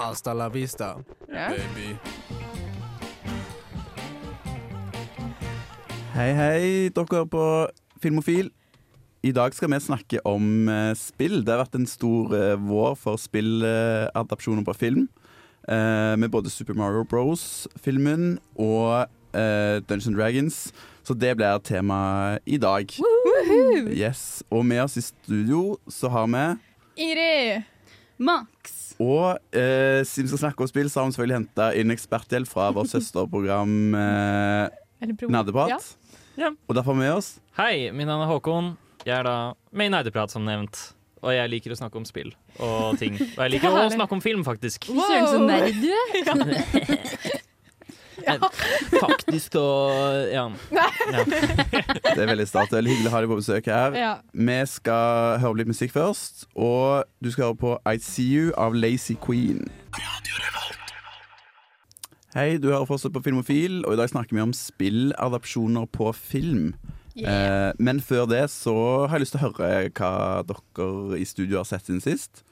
Hasta la vista, Ja. baby. Hei, hei, dere på Filmofil. I dag skal vi snakke om eh, spill. Det har vært en stor eh, vår for spilladapsjoner på film. Eh, med både Super Mario Bros-filmen og eh, Dungeons Dragons. Så det blir tema i dag. Yes, Og med oss i studio så har vi Ingrid. Max. Og eh, siden vi skal snakke om spill, så har vi selvfølgelig henta inn eksperthjelp fra vårt søsterprogram eh, Nerdeprat. Ja. Ja. Og derfor med oss Hei, mitt navn er Håkon. Jeg er da med i Nerdeprat, som nevnt. Og jeg liker å snakke om spill og ting. Og jeg liker å snakke om film, faktisk. Wow. søren, så nerd du er. Faktisk og Ja. ja. Det er veldig stas. Veldig hyggelig å ha deg på besøk her. Ja. Vi skal høre litt musikk først, og du skal høre på I See You av Lazy Queen. Hei, du hører fortsatt på Filmofil, og i dag snakker vi om spilladapsjoner på film. Eh, men før det så har jeg lyst til å høre hva dere i studio har sett siden sist.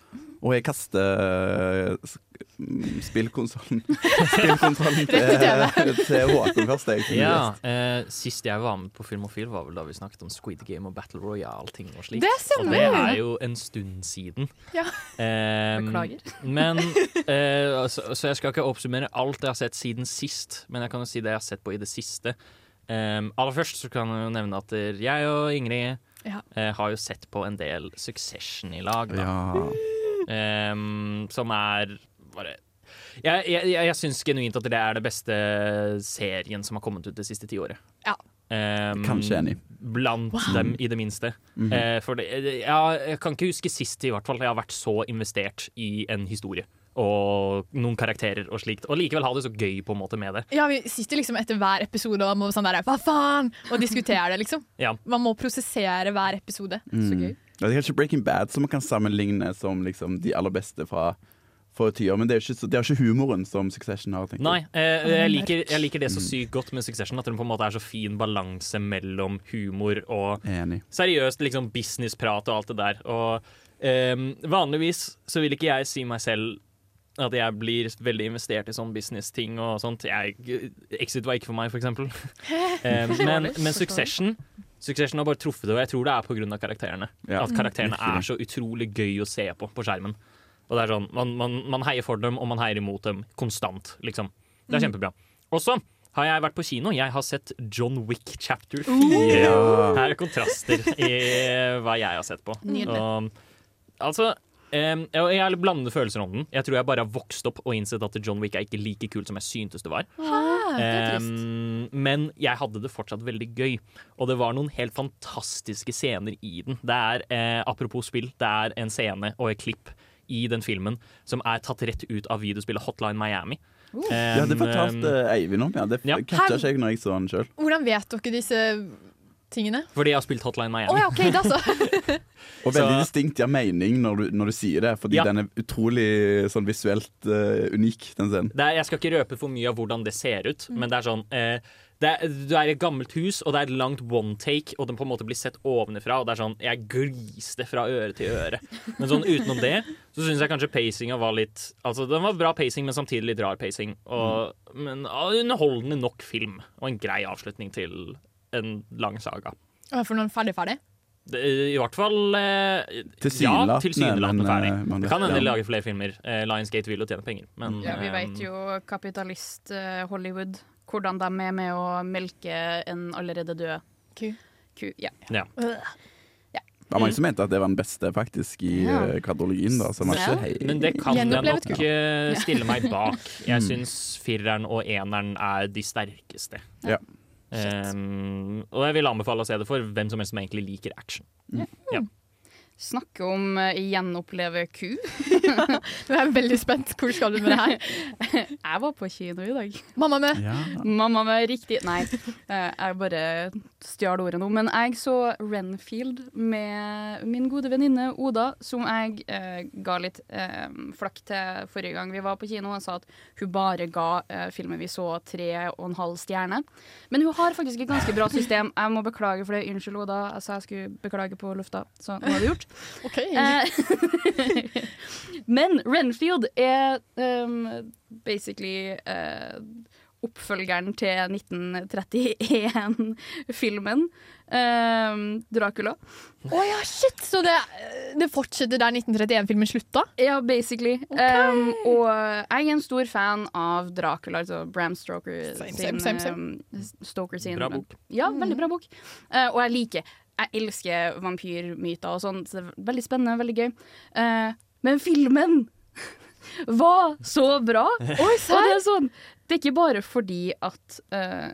Og jeg kaster eh, mm, spillkonsollen Spillkontrollen til, til Håkon først. Jeg, ja eh, Sist jeg var med på Filmofil, var vel da vi snakket om Squid Game og Battle Royale-ting og slikt. Det Og det er jo en stund siden. Ja. Ehm, Beklager. Men eh, så, så jeg skal ikke oppsummere alt jeg har sett siden sist, men jeg kan jo si det jeg har sett på i det siste. Ehm, aller først så kan jeg jo nevne at jeg og Ingrid Ja. eh, har jo sett på en del Succession i lag. Da. Ja. Um, som er bare Jeg, jeg, jeg, syns genuint at det er det beste serien som har kommet ut det siste tiåret. Ja. Um, Kanskje enig. Blant dem, i det minste. Mhm. Eh, for det, ja, jeg kan ikke huske sist i hvert fall jeg har vært så investert i en historie. Og noen karakterer og slikt. Og likevel ha det så gøy på en måte med det. Ja, Vi sitter liksom etter hver episode og må sånn der, hva faen? Og diskutere det, liksom. Ja. Man må prosessere hver episode. Så Mm. gøy. Det er kanskje Breaking Bad som man kan sammenligne som liksom de aller beste fra forrige tiår, men det er ikke, det er, ikke humoren som Succession har. tenkt Nei, eh, jeg, liker, jeg liker det så Mm. sykt godt med Succession. At det på en måte er så fin balanse mellom humor og Enig. seriøst liksom businessprat og alt det der. Og eh, vanligvis så vil ikke jeg si meg selv at jeg blir veldig investert i sånn business-ting og sånt. Jeg, Exit var ikke for meg, for eksempel. eh, men, men Succession Succession har bare truffet det, og jeg tror det er pga. karakterene. Ja, At karakterene er så utrolig gøy å se på på skjermen. Og det er sånn, man, man, man heier for dem, og man heier imot dem konstant. Liksom. Det er kjempebra. Og så har jeg vært på kino. Jeg har sett John Wick chapter 4. Ja. Her er kontraster i hva jeg har sett på. Og, altså Um, jeg har blandede følelser om den. Jeg tror jeg bare har vokst opp og innsett at John Wick er ikke like kult som jeg syntes det var. Ah, det um, men jeg hadde det fortsatt veldig gøy. Og det var noen helt fantastiske scener i den. Det er, eh, apropos spill, det er en scene og et klipp i den filmen som er tatt rett ut av videospillet Hotline Miami. Ja, det fortalte Eivind om. Ja. Det ja. catcha ikke jeg når jeg så den sjøl. Hvordan vet dere disse tingene? Fordi jeg har spilt Hotline Miami. Miami. ja, okay, da så. Og veldig distinkt har mening når du, når du sier det, fordi Ja. den er utrolig sånn visuelt uh, unik, den scenen. Det er, jeg skal ikke røpe for mye av hvordan det ser ut, men det er sånn eh, det er, Du er i et gammelt hus, og det er et langt one take, og den på en måte blir sett ovenfra. Og det er sånn, Jeg gliste fra øre til øre. Men sånn utenom det, så syns jeg kanskje pacinga var litt Altså, den var bra pacing, men samtidig litt rar pacing. Og, Men ah, underholdende nok film, og en grei avslutning til en lang saga. For noen ferdig ferdig? Det, I hvert fall eh, Tilsynelatende, Ja, tilsynelatende ferdig. eh, men Det kan hende de lager flere filmer. Eh, Lionsgate vil jo tjene penger, men Ja, vi veit vet jo kapitalist eh, Hollywood, hvordan de er med å melke en allerede død Ku. ku. Ja. Ja. Det var mange som mente at det var den beste faktisk i Ja. eh, kvadrologien. Da, Ja. hei. Men det kan jeg nok eh, stille meg bak. Jeg Mm. syns fireren og eneren er de sterkeste. Ja. Um, og jeg vil anbefale å se det for hvem som helst som egentlig liker action. Snakke om uh, gjenoppleve ku. Nå er jeg veldig spent. Hvor skal du med det her? Jeg var på kino i dag. Mamma med. Ja. Mamma med riktig Nei, eh, jeg bare stjal ordet nå. Men jeg så Renfield med min gode venninne Oda, som jeg eh, ga litt eh, flakk til forrige gang vi var på kino. Jeg sa at hun bare ga eh, filmen vi så, tre og en halv stjerne. Men hun har faktisk et ganske bra system. Jeg må beklage for det. Unnskyld, Oda. Jeg sa jeg skulle beklage på lufta, så nå har det gjort. OK. Eh, Men Renfield er um, basically uh, oppfølgeren til 1931-filmen um, Dracula. Å ja, shit! Så det, det fortsetter der 1931-filmen slutta? Ja, basically. Um, og jeg er en stor fan av Dracula, altså Bram Stoker Same, sin, same, same, same. Stoker sin Bra bok. Ja, veldig bra bok. Uh, og jeg liker Jeg elsker vampyrmyter og sånn, så det er veldig spennende, veldig gøy. Eh, men filmen var så bra! Oi, Og det er sånn Det er ikke bare fordi at eh,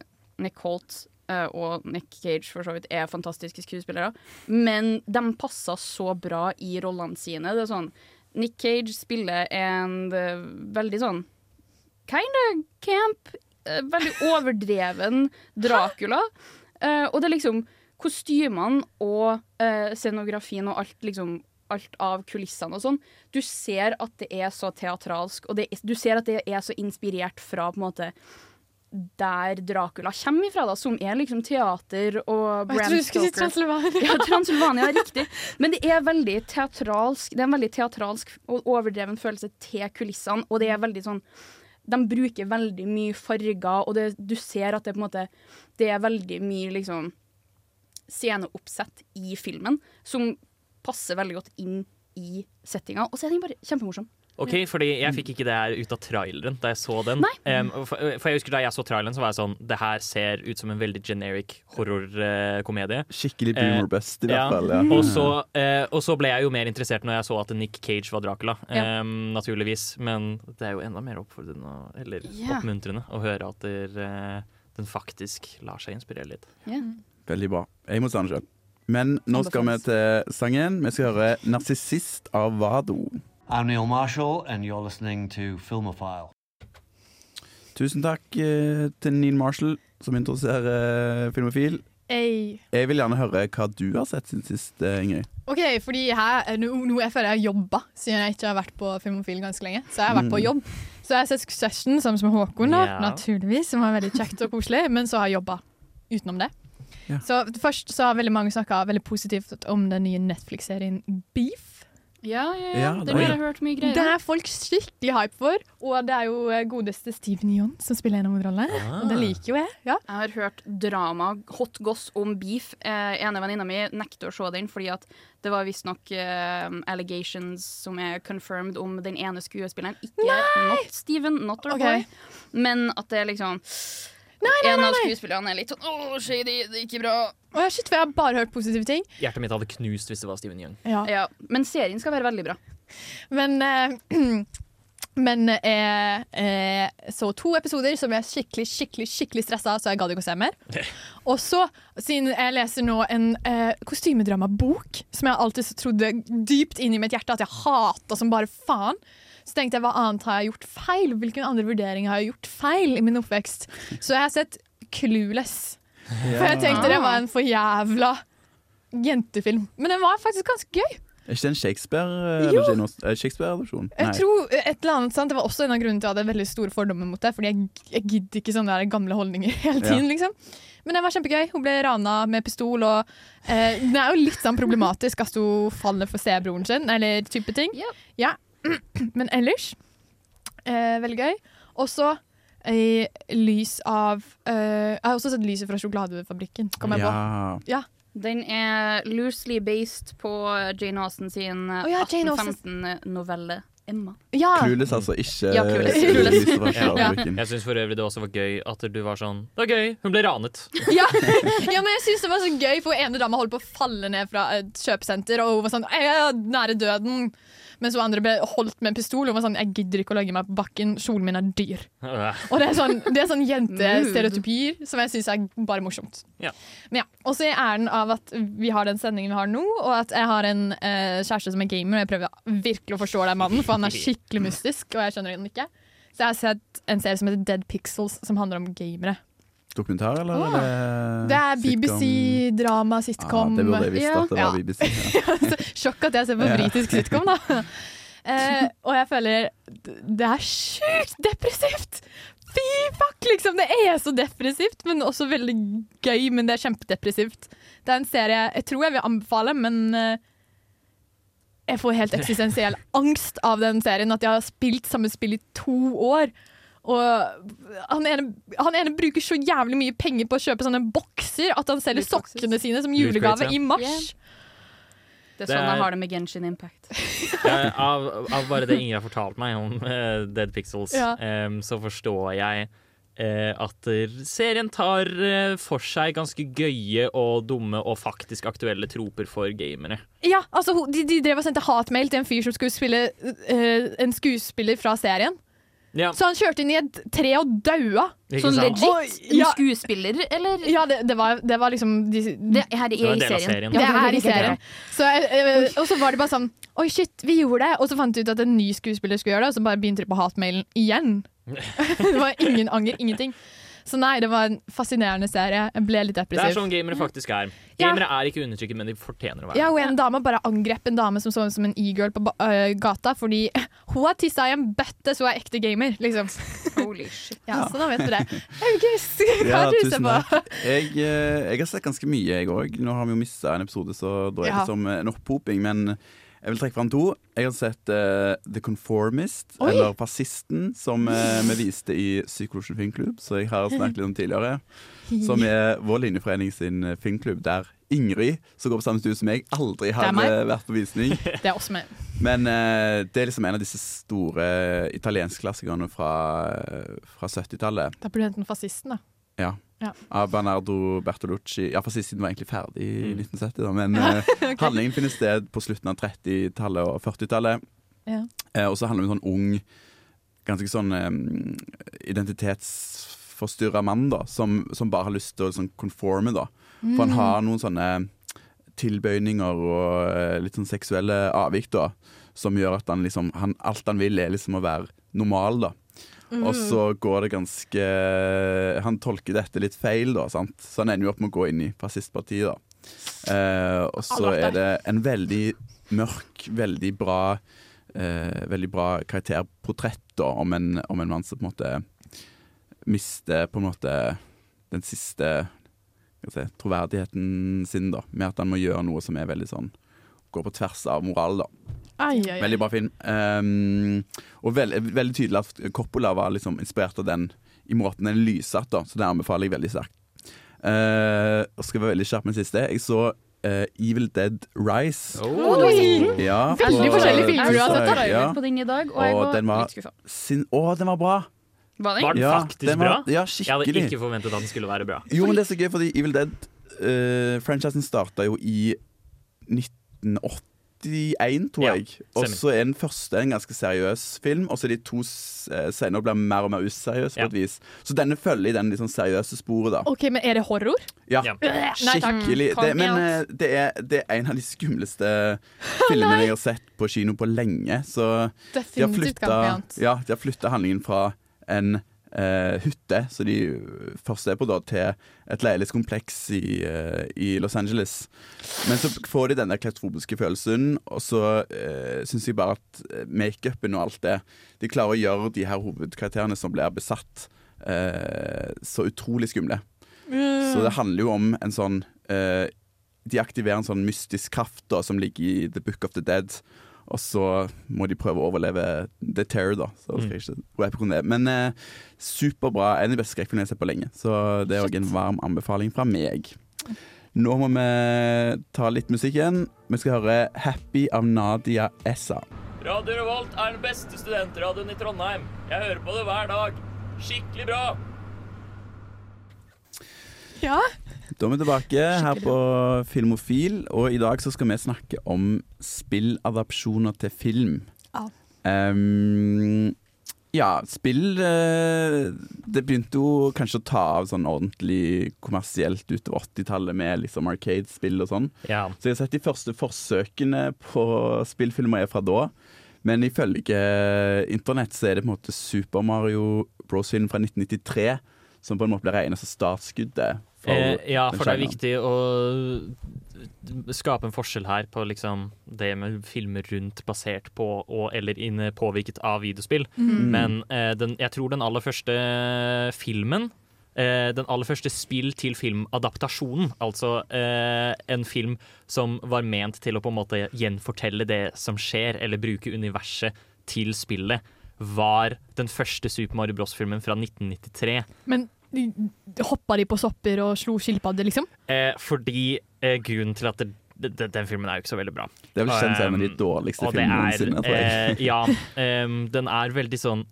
Nick Holt eh, og Nick Cage for så vidt er fantastiske skuespillere, men de passer så bra i rollene sine. Det er sånn Nick Cage spiller en veldig sånn kind of camp, veldig overdreven Dracula. Eh, og det er liksom kostymene og eh, scenografien og alt liksom alt av kulissene og sånn. Du ser at det er så teatralsk, og det, er- du ser at det er så inspirert fra på en måte der Dracula kommer ifra, da, som er liksom teater og Jeg Bram trodde du skulle si Transylvania. Ja, Transylvania, riktig. Men det er veldig teatralsk Det er en veldig teatralsk og overdreven følelse til kulissene, og det er veldig sånn De bruker veldig mye farger, og det, du ser at det på en måte Det er veldig mye liksom sceneoppsett i filmen som passer veldig godt inn i settinga, og så er den bare kjempemorsom. Ok, fordi Jeg fikk ikke det her ut av traileren da jeg så den. Nei. Em, for, for jeg husker Da jeg så traileren, så var jeg sånn Det her ser ut som en veldig generic horrorkomedie. Skikkelig Eh, boomer best, i ja. hvert fall. Ja. Og, så, uh, og så ble jeg jo mer interessert når jeg så at Nick Cage var Dracula. Ja. Naturligvis. Men det er jo enda mer oppfordrende Eller yeah. oppmuntrende å høre at der, uh, den faktisk lar seg inspirere litt. Veldig bra. Jeg må ta den sjøl. Men nå skal vi til sangen. Vi skal høre 'Narsissist' av Vado. I'm Neil Marshall, and you're listening to Filmophile. Tusen takk eh, til Neil Marshall, som interesserer eh, Filmofil. Ei. Jeg vil gjerne høre hva du har sett siden sist, eh, Ingrid. OK, fordi her, nå, nå jeg føler jeg har jobba, siden jeg ikke har vært på Filmofil ganske lenge. Så jeg har vært på Mm. jobb. Så jeg har sett Succession sammen med Håkon, da, yeah. naturligvis, som var veldig kjekt og koselig. Men så har jeg jobba utenom det. Ja. Så først så har veldig mange snakka veldig positivt om den nye Netflix-serien Beef. Ja, ja, ja. Den det- har jeg hørt mye greier Den er folk skikkelig hype for, og det er jo eh, godeste Steven Yon som spiller en hovedrolle. Ah. Og det liker jo jeg. ja. Jeg har hørt drama, hot goss om beef. Eh, ene venninna mi nekter å se den fordi at det var visstnok eh, allegations som er confirmed om den ene skuespilleren. Ikke not Steven, not our okay. boy, men at det er nei, En av skuespillerne er litt sånn Å, shady, det gikk ikke bra. Og shit, for jeg har bare hørt positive ting. Hjertet mitt hadde knust hvis det var Steven Young. Ja. Ja, men serien skal være veldig bra. Men eh, Men eh, eh, så to episoder som jeg er skikkelig skikkelig, skikkelig stressa så jeg gadd ikke å se mer. Og så, siden jeg leser nå en eh, kostymedrama-bok som jeg alltid trodde dypt inn i mitt hjerte at jeg hata som bare faen, så tenkte jeg hva annet har jeg gjort feil? Hvilken andre vurderinger har jeg gjort feil i min oppvekst? Så jeg har sett Clueless. For jeg tenkte det var en for jævla jentefilm. Men den var faktisk ganske gøy. Er ikke det en Shakespeare-adopsjon? Eh, Shakespeare Jeg tror et eller annet sant? Det var også en av grunnene til at jeg hadde veldig store fordommer mot det. Fordi jeg, jeg gidder ikke sånne der gamle holdninger hele tiden. liksom Men det var kjempegøy. Hun ble rana med pistol. Og eh, Det er jo litt sånn problematisk at hun faller for stebroren sin, eller type ting. Ja. Ja. Men ellers eh, veldig gøy. Også i lys av eh, Jeg har også sett Lyset fra sjokoladefabrikken. Kom jeg på. ja. Den er loosely based på Jane Austen sin oh, ja, 1815-novelle. Emma. Ja. Clueless, altså. Ikke Ja, Clueless. Clueless. Ja. Ja. Jeg syns for øvrig det også var gøy at du var sånn Det var gøy, hun ble ranet. Ja, ja, men jeg synes det var så gøy, for ene dama holdt på å falle ned fra et kjøpesenter, og hun var sånn Jeg er nære døden. Mens hun andre ble holdt med en pistol. Hun var sånn Jeg gidder ikke å legge meg på bakken, kjolen min er dyr. Og det er sånn, det er sånn jentestereotypier som jeg syns er bare morsomt. Ja. Men ja, Og så er æren av at vi har den sendingen vi har nå, og at jeg har en eh, kjæreste som er gamer, og jeg prøver virkelig å forstå den mannen, for han er skikkelig mystisk, og jeg skjønner den ikke. Så jeg har sett en serie som heter Dead Pixels, som handler om gamere. Dokumentar, eller? Ah, Det er? BBC-drama, Ah, sitcom. det burde jeg visst at det Ja. var BBC. Ja. Sjokk at jeg ser på britisk sitcom, da. Eh, og jeg føler det er sjukt depressivt! Fy fuck, liksom! Det er så depressivt, men også veldig gøy. Men det er kjempedepressivt. Det er en serie jeg tror jeg vil anbefale, men eh, jeg får helt eksistensiell angst av den serien. At jeg har spilt samme spill i to år. Og han ene, han ene bruker så jævlig mye penger på å kjøpe sånne bokser at han selger sokkene sine som julegave i mars. Det er Det sånn er- jeg har det med Genshin Impact. Eh, av, av bare det Ingrid har fortalt meg om uh, Dead Pixels, Ja. um, så forstår jeg uh, at serien tar uh, for seg ganske gøye og dumme og faktisk aktuelle troper for gamere. Ja, altså de, de drev og sendte hatmail til en fyr som skulle spille en skuespiller fra serien. Ja, Så han kjørte inn i et tre og daua. Sånn legit? Oi, ja. En skuespiller, eller? Ja, det, det, var, det var liksom de, Det her Det er var i en del av serien. serien. Det Ja, er i serien. Så, øh, og så var det bare sånn Oi, shit, vi gjorde det. Og så fant de ut at en ny skuespiller skulle gjøre det, og så bare begynte de på hatmailen igjen. det var ingen anger, ingenting. Så nei, det var en fascinerende serie. Jeg ble litt Det er sånn gamere faktisk er. Ja. Gamere er ikke undertrykket, men de fortjener å være Ja, og En dame bare angrep en dame som så ut som en e-girl på øh, gata fordi hun har tissa i en bøtte, så hun er ekte gamer. liksom. Holy shit. Ja, Så da vet du det. August, hva Ja, har du sett på? Jeg, eh, jeg har sett ganske mye, jeg òg. Nå har vi jo mista en episode, så da er Ja. det som en opphoping. Men jeg vil trekke fram to. Jeg har sett uh, The Conformist, Oi. eller Fascisten, som uh, vi viste i Psykologisk filmklubb, så jeg har snakket litt om tidligere. Som er vår linjeforening sin eh, filmklubb, der Ingrid, som går på samme studie som meg, aldri har vært på visning. Det er også meg. Men uh, det er liksom en av disse store italienskklassikerne fra, fra 70-tallet. Da burde du hente fascisten, da. Ja. Ja. Av Bernardo Bertolucci. Iallfall siden den var egentlig ferdig i Mm. 1970, da, men okay. handlingen finner sted på slutten av 30-tallet og 40-tallet. Ja. Eh, og så handler det om en sånn ung, ganske sånn um, identitetsforstyrra mann, da, som, som bare har lyst til å sånn conforme, da. For han har noen sånne tilbøyninger og eh, litt sånn seksuelle avvik, da, som gjør at han liksom han, Alt han vil, er liksom å være normal, da. Og så går det ganske Han tolker dette litt feil, da, sant? så han ender jo opp med å gå inn i fascistpartiet. da. Eh, og så er det en veldig mørk, veldig bra eh, Veldig bra karakterportrett da, om, en, om en mann som på en måte mister på en måte den siste si, troverdigheten sin, da, med at han må gjøre noe som er veldig sånn Går på tvers av moral, da. Ai, ai, ai. Veldig bra film. Um, og veld, veldig tydelig at Coppola var liksom inspirert av den i måten den er lyssatt, da, så det anbefaler jeg veldig sterkt. Uh, og skal være veldig skjerp med siste. Jeg så uh, Evil Dead Rise. Oh. Ja, Veldig på- forskjellige filmer du har sett. Ja. på den i dag, og Og var den var litt skuffa. sin, Å, den var bra! Var den? Var den Ja, faktisk den var, bra? Ja, Jeg hadde ikke forventet at den skulle være bra. Jo, men det er så gøy, fordi Evil Dead-franchisen starta jo i 1981, tror Ja, jeg. Og så er den første en ganske seriøs film, og så er de to eh, senere blir mer og mer useriøse på Ja. et vis. Så denne følger i den sånn seriøse sporet, da. OK, men er det horror? Ja, Ja. Skikkelig. Det, men eh, det er, det er en av de skumleste filmene jeg har sett på kino på lenge. Så de har Definitivt flytta, ja, de har flytta handlingen fra en eh, hytte, så de først er på, da, til et leilighetskompleks i, eh, i Los Angeles. Men så får de denne klaustrofobiske følelsen, og så eh, syns jeg bare at eh, makeupen og alt det De klarer å gjøre de her hovedkarakterene som blir besatt, eh, så utrolig skumle. Så det handler jo om en sånn eh, De aktiverer en sånn mystisk kraft da, som ligger i The Book of the Dead. Og så må de prøve å overleve The Terror, da. Så skal jeg ikke rappe om det. Men eh, superbra. En av de beste skrekkfilmene jeg har sett på lenge. Så det er òg en varm anbefaling fra meg. Nå må vi ta litt musikk igjen. Vi skal høre 'Happy' av Nadia Essa. Radio Revolt er den beste studentradioen i Trondheim. Jeg hører på det hver dag. Skikkelig bra. Ja. Da er vi tilbake her på Filmofil, og i dag så skal vi snakke om spilladapsjoner til film. Ja. Um, ja, spill eh, Det begynte jo kanskje å ta av sånn ordentlig kommersielt utover 80-tallet med liksom arcade-spill og sånn. Ja. Så jeg har sett de første forsøkene på spillfilmer er fra da. Men ifølge internett så er det på en måte Super Mario Bros-film fra 1993 som på en måte blir regnet som startskuddet. For Eh, ja, for det er viktig å skape en forskjell her på liksom det med filmer rundt basert på og, eller inne påvirket av videospill. Mm. Men eh, den, jeg tror den aller første filmen eh, Den aller første spill til filmadaptasjonen, altså eh, en film som var ment til å på en måte gjenfortelle det som skjer, eller bruke universet til spillet, var den første Super Mario Bros.-filmen fra 1993. Men hoppa de på sopper og slo skilpadder, liksom? Eh, fordi eh, grunnen til at det, det, den filmen er jo ikke så veldig bra. Det er vel kjent som en av de Um, dårligste filmene noensinne, eh, ja, um, den er veldig sånn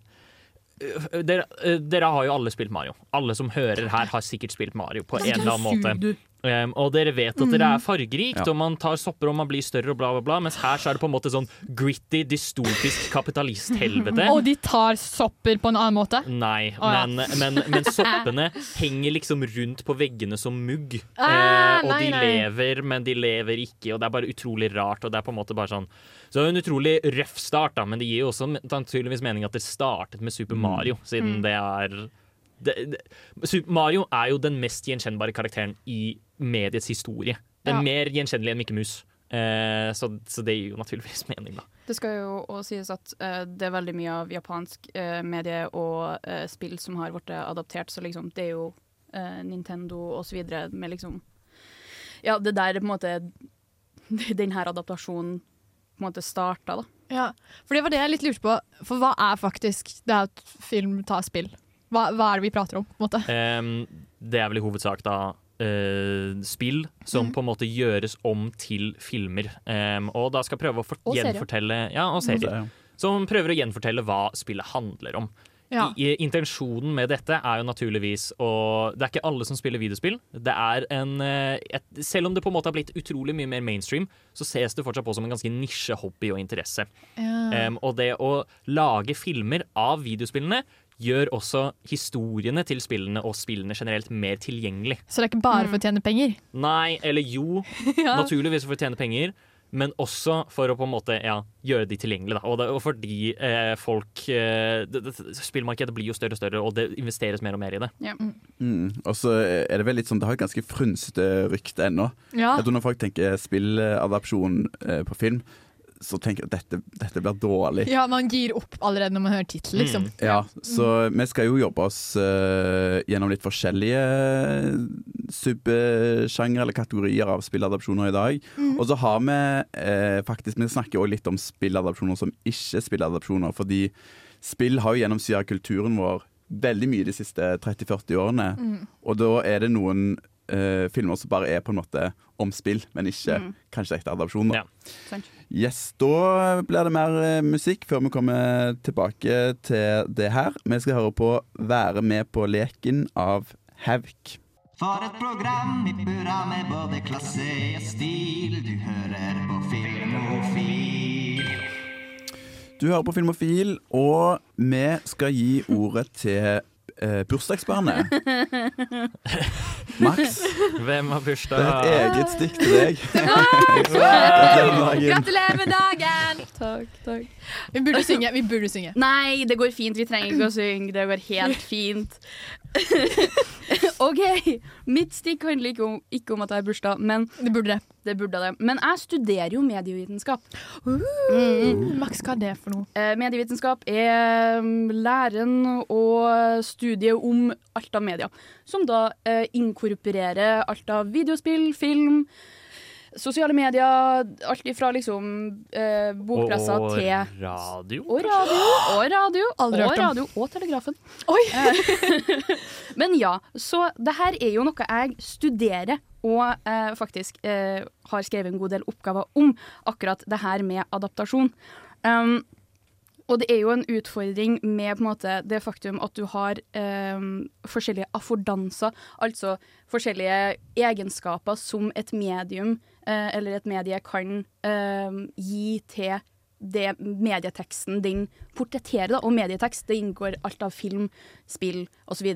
øh, dere, øh, dere har jo alle spilt Mario. Alle som hører her, har sikkert spilt Mario på en eller annen måte. Um, og dere vet at dere er fargerikt, Ja. og man tar sopper og man blir større og bla, bla, bla. Mens her så er det på en måte sånn gritty, dystopisk kapitalisthelvete. Og de tar sopper på en annen måte? Nei, oh, ja. men, men, men soppene henger liksom rundt på veggene som mugg. Ah, eh, og nei, de nei. lever, men de lever ikke, og det er bare utrolig rart. Og det er på en måte bare sånn Så det en utrolig røff start, da, men det gir jo også naturligvis mening at det startet med Super Mario, siden det er det, det, Mario er jo den mest gjenkjennbare karakteren i mediets historie. Den Ja. er mer gjenkjennelig enn Mikke Mus. Eh, så, så det gir jo naturligvis mening, da. Det skal jo også sies at eh, det er veldig mye av japansk eh, medie og eh, spill som har blitt adaptert, så liksom det er jo eh, Nintendo og så videre med liksom Ja, det der på en måte Den her adaptasjonen på en måte starta, da. Ja, for det var det jeg litt lurte på. For hva er faktisk det at film tar spill? Hva, hva er det vi prater om? på en måte? Um, det er vel i hovedsak da eh, spill som mm. på en måte gjøres om til filmer. Um, og da skal prøve å for Og gjenfortelle Ja, og serier. Som prøver å gjenfortelle hva spillet handler om. Ja. I, intensjonen med dette er jo naturligvis å Det er ikke alle som spiller videospill. Det er en eh, et, Selv om det på en måte har blitt utrolig mye mer mainstream, så ses det fortsatt på som en ganske nisjehobby og interesse. Ja. Um, og det å lage filmer av videospillene gjør også historiene til spillene og spillene generelt mer tilgjengelig. Så det er ikke bare for å tjene penger? Nei, eller jo, Ja. naturligvis for å tjene penger. Men også for å på en måte ja, gjøre de tilgjengelige. Og, og fordi eh, folk eh, det, det, Spillmarkedet blir jo større og større, og det investeres mer og mer i det. Mm. Og så er det vel litt sånn, det har et ganske frynsete rykte ennå. Ja. Jeg tror Når folk tenker spilladapsjon eh, på film, så tenker jeg at dette, dette blir dårlig. Ja, man gir opp allerede når man hører tittelen, liksom. Ja, så vi skal jo jobbe oss uh, gjennom litt forskjellige subsjangre eller kategorier av spilladapsjoner i dag. Mm. Og så har vi uh, faktisk Vi snakker også litt om spilladapsjoner som ikke er spilladapsjoner, fordi spill har jo gjennomsyra kulturen vår veldig mye de siste 30-40 årene. Mm. Og da er det noen eh, filmer som bare er på en måte om spill, men ikke Mm. kanskje ekte adopsjoner. Ja. Yes, Da blir det mer eh, musikk før vi kommer tilbake til det her. Vi skal høre på 'Være med på leken' av Havk. For et program i burra med både klasse og stil. Du hører på Filmofil. Du hører på Filmofil, og vi skal gi ordet til eh, bursdagsbarnet. Max, Hvem har det bursdag? er et eget stikk til deg. Gratulerer med dagen. Gratulerer med dagen! Takk, takk. Vi burde synge. Vi burde synge. Nei, det går fint. Vi trenger ikke å synge. Det går helt fint. OK. Mitt stikk handler ikke om, ikke om at jeg har bursdag, men Det burde det. det burde det. Men jeg studerer jo medievitenskap. Mm. Max, hva er det for noe? Eh, medievitenskap er mm, læren og studiet om alt av media. Som da eh, inkorporerer alt av videospill, film, sosiale medier. Alt ifra liksom eh, bokpressa og til radio? Og radio. Og radio. Aldri og hørt om. radio. Og Telegrafen. Oi! Men ja, så det her er jo noe jeg studerer og eh, faktisk eh, har skrevet en god del oppgaver om. Akkurat det her med adaptasjon. Um, og det er jo en utfordring med på en måte, det faktum at du har eh, forskjellige affordanser, altså forskjellige egenskaper som et medium eh, eller et medie kan um, gi til det medieteksten den portretterer. Da. Og medietekst det inngår alt av film, spill osv.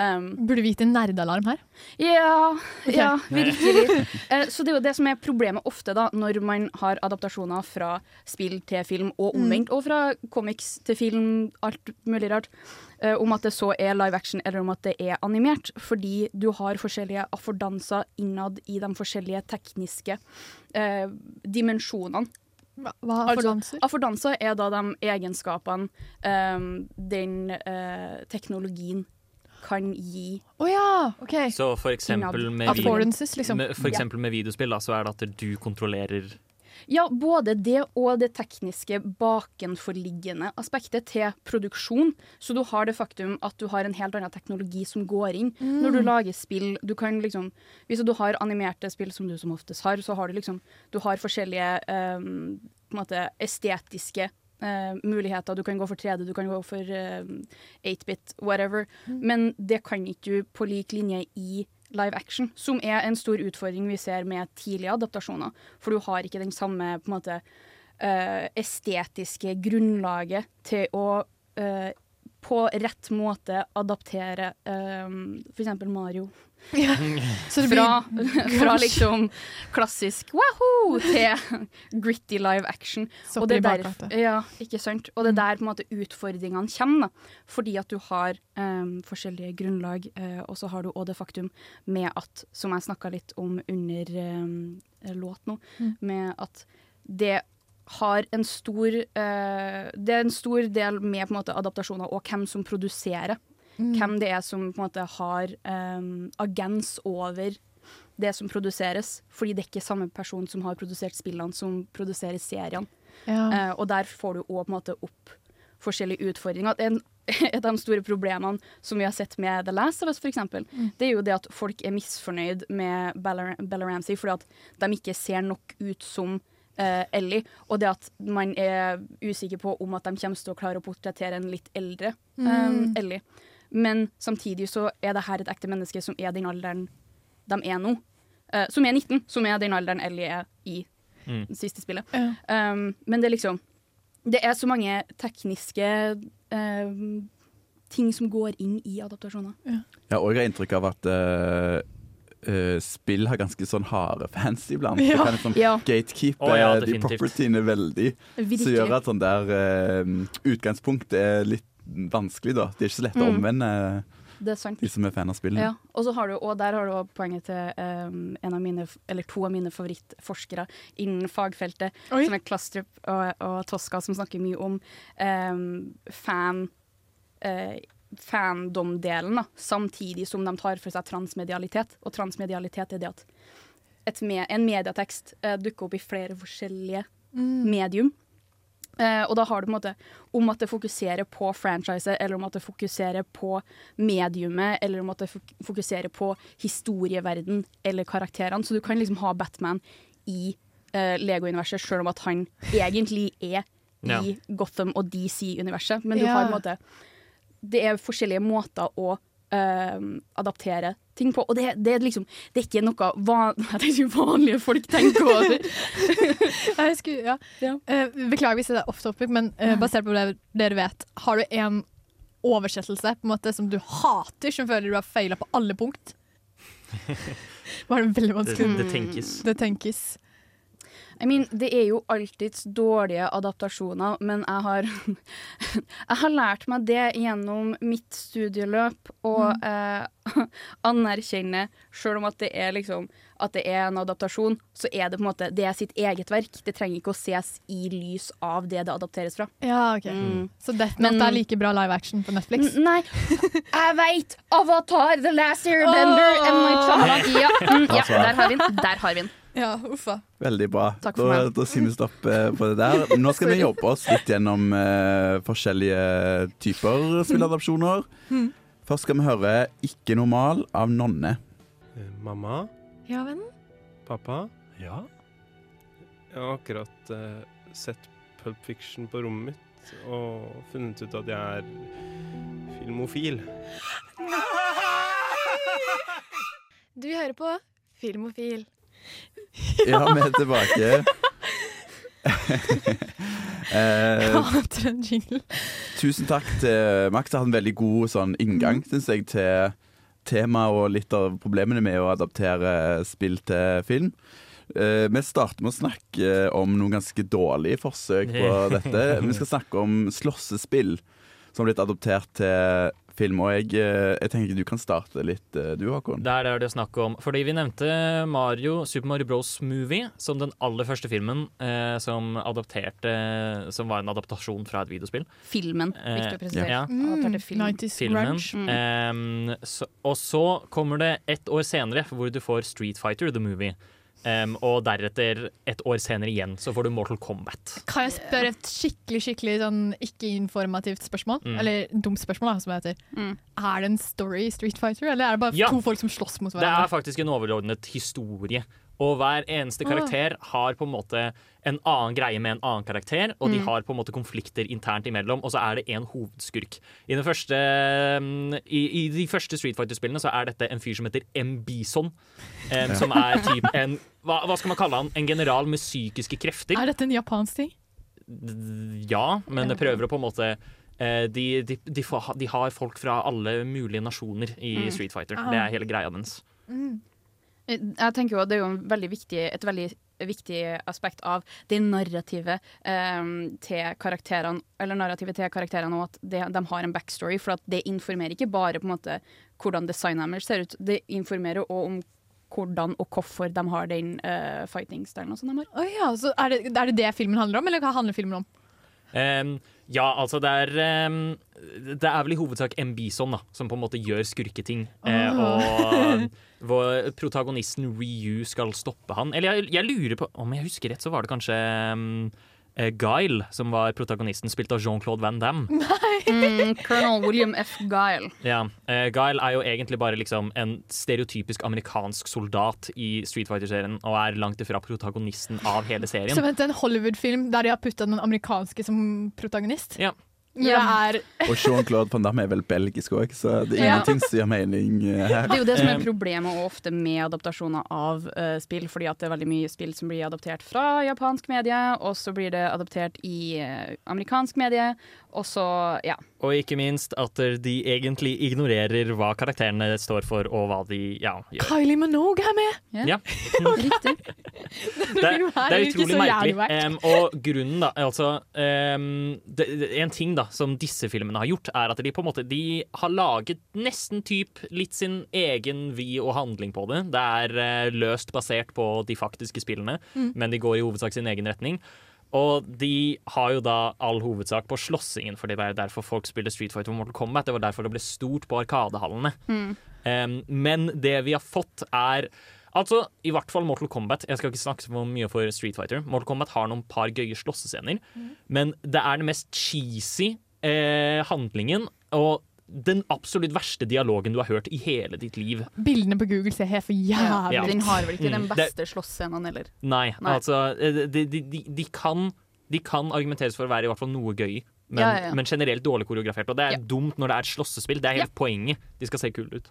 Um, Burde vi gitt en nerdealarm her? ja, ja, virkelig. uh, Så det er jo det som er problemet ofte da, når man har adaptasjoner fra spill til film, og omvendt, og fra comics til film, alt mulig rart, uh, om at det så er live action eller om at det er animert, fordi du har forskjellige affordanser innad i de forskjellige tekniske uh, dimensjonene. Hva, hva Altså. Affordanser er da de egenskapene um, den uh, teknologien kan gi. Å ja, OK. Så for eksempel med, liksom. med, for eksempel med videospill, da, så er det at du kontrollerer Ja, både det og det tekniske bakenforliggende aspektet til produksjon. Så du har det faktum at du har en helt annen teknologi som går inn Mm. når du lager spill. Du kan liksom, hvis du har animerte spill som du som oftest har, så har du liksom Du har forskjellige på en måte estetiske eh, muligheter. Du kan gå for 3D, du kan gå for ehm, 8-bit, whatever. Men det kan ikke du på lik linje i live action, som er en stor utfordring vi ser med tidlige adaptasjoner. For du har ikke den samme på en måte, uh, estetiske grunnlaget til å uh, på rett måte adaptere um, f.eks. Mario. Så det Fra, fra liksom klassisk wahoo til gritty live action. Og det er der, ja? Og det er der på en måte utfordringene kommer. Da. Fordi at du har um, forskjellige grunnlag, uh, og så har du òg det faktum med at, som jeg snakka litt om under um, låt nå, Mm. med at det har en stor uh, Det er en stor del med på en måte adaptasjoner og hvem som produserer. Mm. Hvem det er som på en måte har um, agens over det som produseres. Fordi det er ikke samme person som har produsert spillene, som produserer seriene. Ja. Uh, og der får du òg på en måte opp forskjellige utfordringer. En, et av de store problemene som vi har sett med The Last of Us, for eksempel, Mm. det er jo det at folk er misfornøyd med Bella, Bella Ramsey fordi at de ikke ser nok ut som uh, Ellie, og det at man er usikker på om at de kommer til å klare å portrettere en litt eldre um, Mm. Ellie. Men samtidig så er det her et ekte menneske som er den alderen de er nå. Uh, som er 19, som er den alderen Ellie er i Mm. det siste spillet. Ja. Um, men det er liksom Det er så mange tekniske uh, ting som går inn i adaptasjoner. Ja, jeg har inntrykk av at uh Uh, spill har ganske sånn harde fans iblant. Ja. Det kan liksom Ja. gatekeepe oh, ja, de propertyene veldig. Som gjør at sånn der uh, utgangspunkt er litt vanskelig, da. Det er ikke så lett å Mm. omvende Det er sant. de som er fan av spillene. Ja, og, så har du, og der har du også poenget til um, en av mine, eller to av mine favorittforskere innen fagfeltet, Oi. som er Klastrup og, og Toska, som snakker mye om um, fan uh, fandom-delen, da, samtidig som de tar for seg transmedialitet. Og transmedialitet er det at et me en medietekst uh, dukker opp i flere forskjellige Mm. medium. Eh, og da har du på en måte om at det fokuserer på franchiset, eller om at det fokuserer på mediumet, eller om at det fokuserer på historieverden eller karakterene. Så du kan liksom ha Batman i eh, Lego-universet, sjøl om at han egentlig er Ja. i Gotham og DC-universet. Men du Ja. har på en måte Det er forskjellige måter å eh, adaptere ting på. Og det, det er liksom Det er ikke noe van jeg vanlige folk tenker over. Jeg skulle, ja. Ja. Uh, beklager hvis det er off topic, men uh, basert på det dere vet, har du en oversettelse på en måte som du hater, som føler du har feila på alle punkt? Var det veldig Det, vanskelig? det tenkes. Det tenkes. I mean, det er jo alltids dårlige adaptasjoner, men jeg har Jeg har lært meg det gjennom mitt studieløp, og eh, anerkjenne, selv om at det er liksom At det er en adaptasjon, så er det på en måte Det er sitt eget verk. Det trenger ikke å ses i lys av det det adapteres fra. Ja, ok. Mm. Så Death Men- Note er like bra live action på Netflix? N- Nei, jeg veit! Avatar, The Last Airbender, oh! and My Child. Ja, mm, ja, der har vi den. Der har vi den. Ja, uffa. Veldig bra. Takk for da, meg. da sier vi stopp eh, på det der. Nå skal vi jobbe oss litt gjennom uh, forskjellige typer spilleadopsjoner. Mm. Først skal vi høre 'Ikke normal' av Nonne. Eh, Mamma, Ja, vennen? pappa, Ja? jeg har akkurat uh, sett Pulp Fiction på rommet mitt og funnet ut at jeg er filmofil. Nei! Du hører på Filmofil. Ja, vi er tilbake. eh, Hater tusen takk til Max. Det har en veldig god sånn, inngang, synes jeg, til temaet og litt av problemene med å adaptere spill til film. Uh, vi starter med å snakke om noen ganske dårlige forsøk på dette. Vi skal snakke om slåssespill som har blitt adoptert til film. Og jeg, eh, jeg tenker du kan starte litt, eh, du Håkon. Der er det snakk om Fordi vi nevnte Mario, Super Mario Bros. Movie som den aller første filmen eh, som adapterte Som var en adaptasjon fra et videospill. Filmen, viktig å presisere. ja. Adapterte film. 90s Filmen. Mm. Eh, så, og så kommer det ett år senere, hvor du får Street Fighter, the movie. Em, og deretter, et år senere igjen, så får du Mortal Kombat. Kan jeg spørre et skikkelig skikkelig sånn ikke-informativt spørsmål? Mm. Eller dumt spørsmål, da, som det heter. Mm. Er det en story i Street Fighter, eller er det bare Ja. to folk som slåss mot hverandre? Det er faktisk en overordnet historie. Og hver eneste karakter har på en måte en annen greie med en annen karakter, og de Mm. har på en måte konflikter internt imellom, og så er det en hovedskurk. I, den første, mm, i, i de første Street Fighter-spillene så er dette en fyr som heter M. Bison, em, som er typ en hva, hva skal man kalle han? En general med psykiske krefter. Er dette en japansk ting? Ja, men det prøver å på en måte eh, de, de, de, de har folk fra alle mulige nasjoner i Mm. Street Fighter. Ah. Det er hele greia dens. Jeg tenker jo at Det er jo en veldig viktig, et veldig viktig aspekt av det narrativet eh, til karakterene Eller narrativet til karakterene og at det, de har en backstory. For at det informerer ikke bare på en måte hvordan designet deres ser ut, det informerer òg om hvordan og hvorfor de har den uh, fighting-stilen. som de har. Å ja, så er det, er det det filmen handler om, eller hva handler filmen om? Em, ja, altså det er em, Det er vel i hovedsak M. Bison da, som på en måte gjør skurketing. Eh, og hvor protagonisten Ryu skal stoppe han. Eller jeg, jeg lurer på Om jeg husker rett, så var det kanskje em, eh, Guile som var protagonisten, spilt av Jean-Claude Van Damme. Mm, Colonel William F. Guile. Ja, Uh, Guile er jo egentlig bare liksom en stereotypisk amerikansk soldat i Street Fighter-serien, og er langt ifra protagonisten av hele serien. Så vent, en Hollywood-film der de har putta den amerikanske som protagonist? Ja. Er Og Jean-Claude Van Damme er vel belgisk òg, så det er Ja. ingenting som gir mening eh, her. Det er jo det som er Um, problemet ofte med adaptasjoner av uh, spill, fordi at det er veldig mye spill som blir adaptert fra japansk medie, og så blir det adaptert i uh, amerikansk medie, og så, ja. Og ikke minst at de egentlig ignorerer hva karakterene står for, og hva de ja, gjør. Kylie Minogue er med! Ja. Riktig. Det, er- det er utrolig merkelig. Um, og grunnen, da altså um, det, det, En ting da som disse filmene har gjort, er at de på en måte De har laget nesten typ litt sin egen vi og handling på det. Det er uh, løst basert på de faktiske spillene, Mm. men de går i hovedsak sin egen retning. Og de har jo da all hovedsak på slåssingen, for det er derfor folk spiller Street Fighter og Mortal Kombat. Det var derfor det ble stort på Arkadehallene. Mm. Um, men det vi har fått er Altså, i hvert fall Mortal Kombat. Jeg skal ikke snakke så mye for Street Fighter. Mortal Kombat har noen par gøye slåssescener, men det er den mest cheesy eh, handlingen og den absolutt verste dialogen du har hørt i hele ditt liv. Bildene på Google ser helt for jævlig Ja. Den har vel ikke den Mm. beste slåssscenen heller. Nei, Nei. altså eh, de, de, de, de, kan, de kan argumenteres for å være i hvert fall noe gøy, men, Ja, ja, ja. men generelt dårlig koreografert. Og det er Ja. dumt når det er et slåssespill. Det er hele poenget. De skal se kule ut.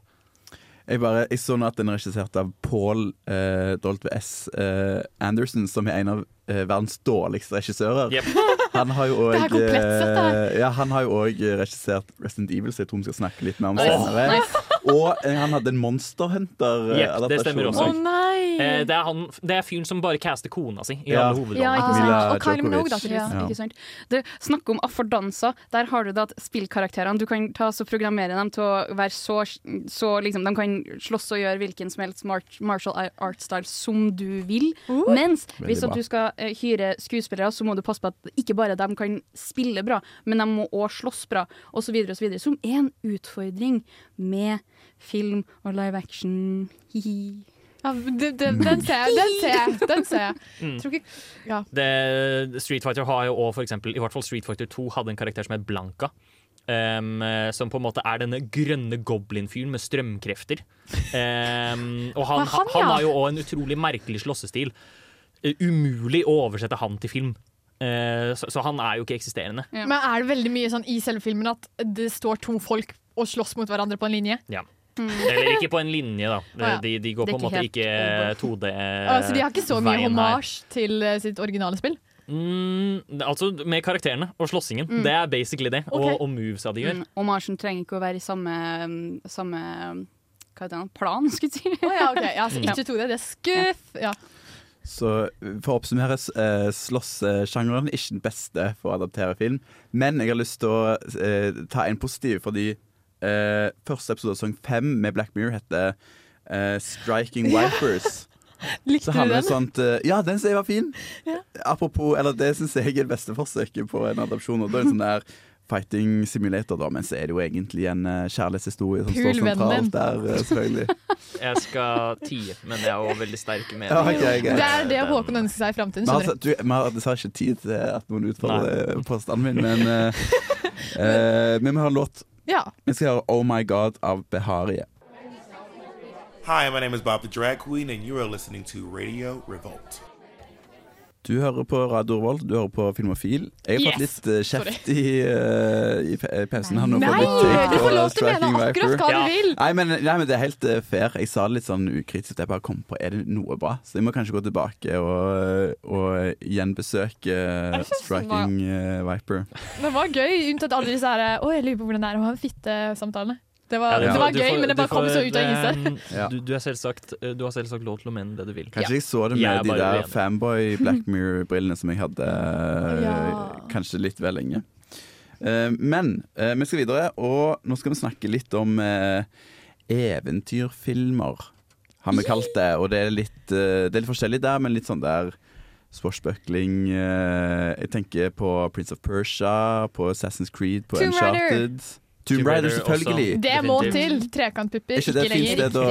Jeg, bare, jeg så nå at den er regissert av Paul eh, Doltve S. Eh, Anderson, som er en av eh, verdens dårligste regissører. Yep. Han har jo òg her. ja, han har jo regissert Resident Evil, så jeg tror vi skal snakke litt mer om senere. Og eh, han hadde en monsterhunter. Eh, Yep, det stemmer også. Oh, nei! Eh, det, er han, det er fyren som bare caster kona si i Ja. alle Ja, hovedrollene. ikke sant? Mila Og Kylie Minogue, da, Ja. Det, snakk om affordanser. Der har du da at spillkarakterene Du kan ta så programmere dem til å være så, så liksom, De kan slåss og gjøre hvilken som helst martial art style som du vil. Uh. Mens Veldig hvis at du skal eh, hyre skuespillere, så må du passe på at ikke bare de kan spille bra, men de må òg slåss bra, osv., osv. Som er en utfordring med film og live action. Hihi. Ja, det, det, den ser jeg, den ser jeg. Den ser jeg. Mm. Tror ikke Ja. Det, Street Fighter har jo for eksempel, i hvert fall Street Fighter 2 hadde en karakter som het Blanka. eh, som på en måte er denne grønne goblin-fyren med strømkrefter. Um, og han, han, ja. han har jo òg en utrolig merkelig slåssestil. Eh, umulig å oversette han til film. Uh, så, så han er jo ikke eksisterende. Men er det veldig mye sånn i selve filmen at det står to folk og slåss mot hverandre på en linje? Ja. Eller ikke på en linje, da. Ja. De, de går på en måte ikke ikke helt 2D. Altså, de har ikke så mye homasj hommage til eh, sitt originale spill? Mm, altså med karakterene og slåssingen. Mm. Det er basically det. Okay. Og, og movesa de gjør. Mm, trenger ikke å være i samme, samme hva heter det, plan, skulle jeg si. Oh, ja, okay. Ja, så ikke 2D, det er skuff. Ja. Så for å oppsummere, eh, slåsssjangeren er ikke den beste for å adaptere film. Men jeg har lyst til å eh, ta en positiv, fordi eh, første episode av sesong fem med Black Mirror heter eh, 'Striking Wipers'. Likte Så du den? sånt eh, Ja, den synes jeg var fin. Ja. Apropos, eller Det syns jeg er det beste forsøket på en adopsjon. Og da er en sånn der fighting simulator, da, men så er det jo egentlig en eh, kjærlighetshistorie som står Pul din. sentralt der, eh, selvfølgelig. Jeg skal tie, men det er jo veldig sterke Ja, okay, okay. Det er det Håkon ønsker seg i framtiden. Vi har, skjønner du, vi har dessverre ikke tid til at noen utfordrer påstanden min, men uh, eh, Men vi har en låt. Ja. Vi skal høre 'Oh My God' av Beharie. Hi, my name is Bob the Drag Queen, and you are listening to Radio Revolt. Du hører på Radio Revolt, du hører på Filmofil. Jeg har fått Yes! litt eh, kjeft i, uh, i pausen. her nå Nei, du får lov til å mene akkurat hva hva du vil. Nei men, nei, men det er helt eh, fair. Jeg sa det litt sånn ukritisk. Jeg bare kom på Er det noe bra? Så jeg må kanskje gå tilbake og, og gjenbesøke det Striking eh, Viper. Det var gøy, unntatt alle disse her Å, jeg lurer på hvordan det er å ha en fittesamtale. Det var, Ja, det var gøy, får- men det bare kom får- så ut av det- sted. Ja. Du, du, selvsagt, du har selvsagt lov til å mene det du vil. Kanskje jeg så det med de der uenig. fanboy Black Mirror-brillene som jeg hadde eh, Ja. kanskje litt vel lenge. Eh, men eh, vi skal videre, og nå skal vi snakke litt om eh, eventyrfilmer, har vi kalt det. Og det er litt, eh, det er litt forskjellig der, men litt sånn der Swashbuckling eh, Jeg tenker på Prince of Persia, på Assassin's Creed, på Tomb Raider. Tomb Raider, selvfølgelig. Det må til. Trekantpupper, Er ikke det et fint sted å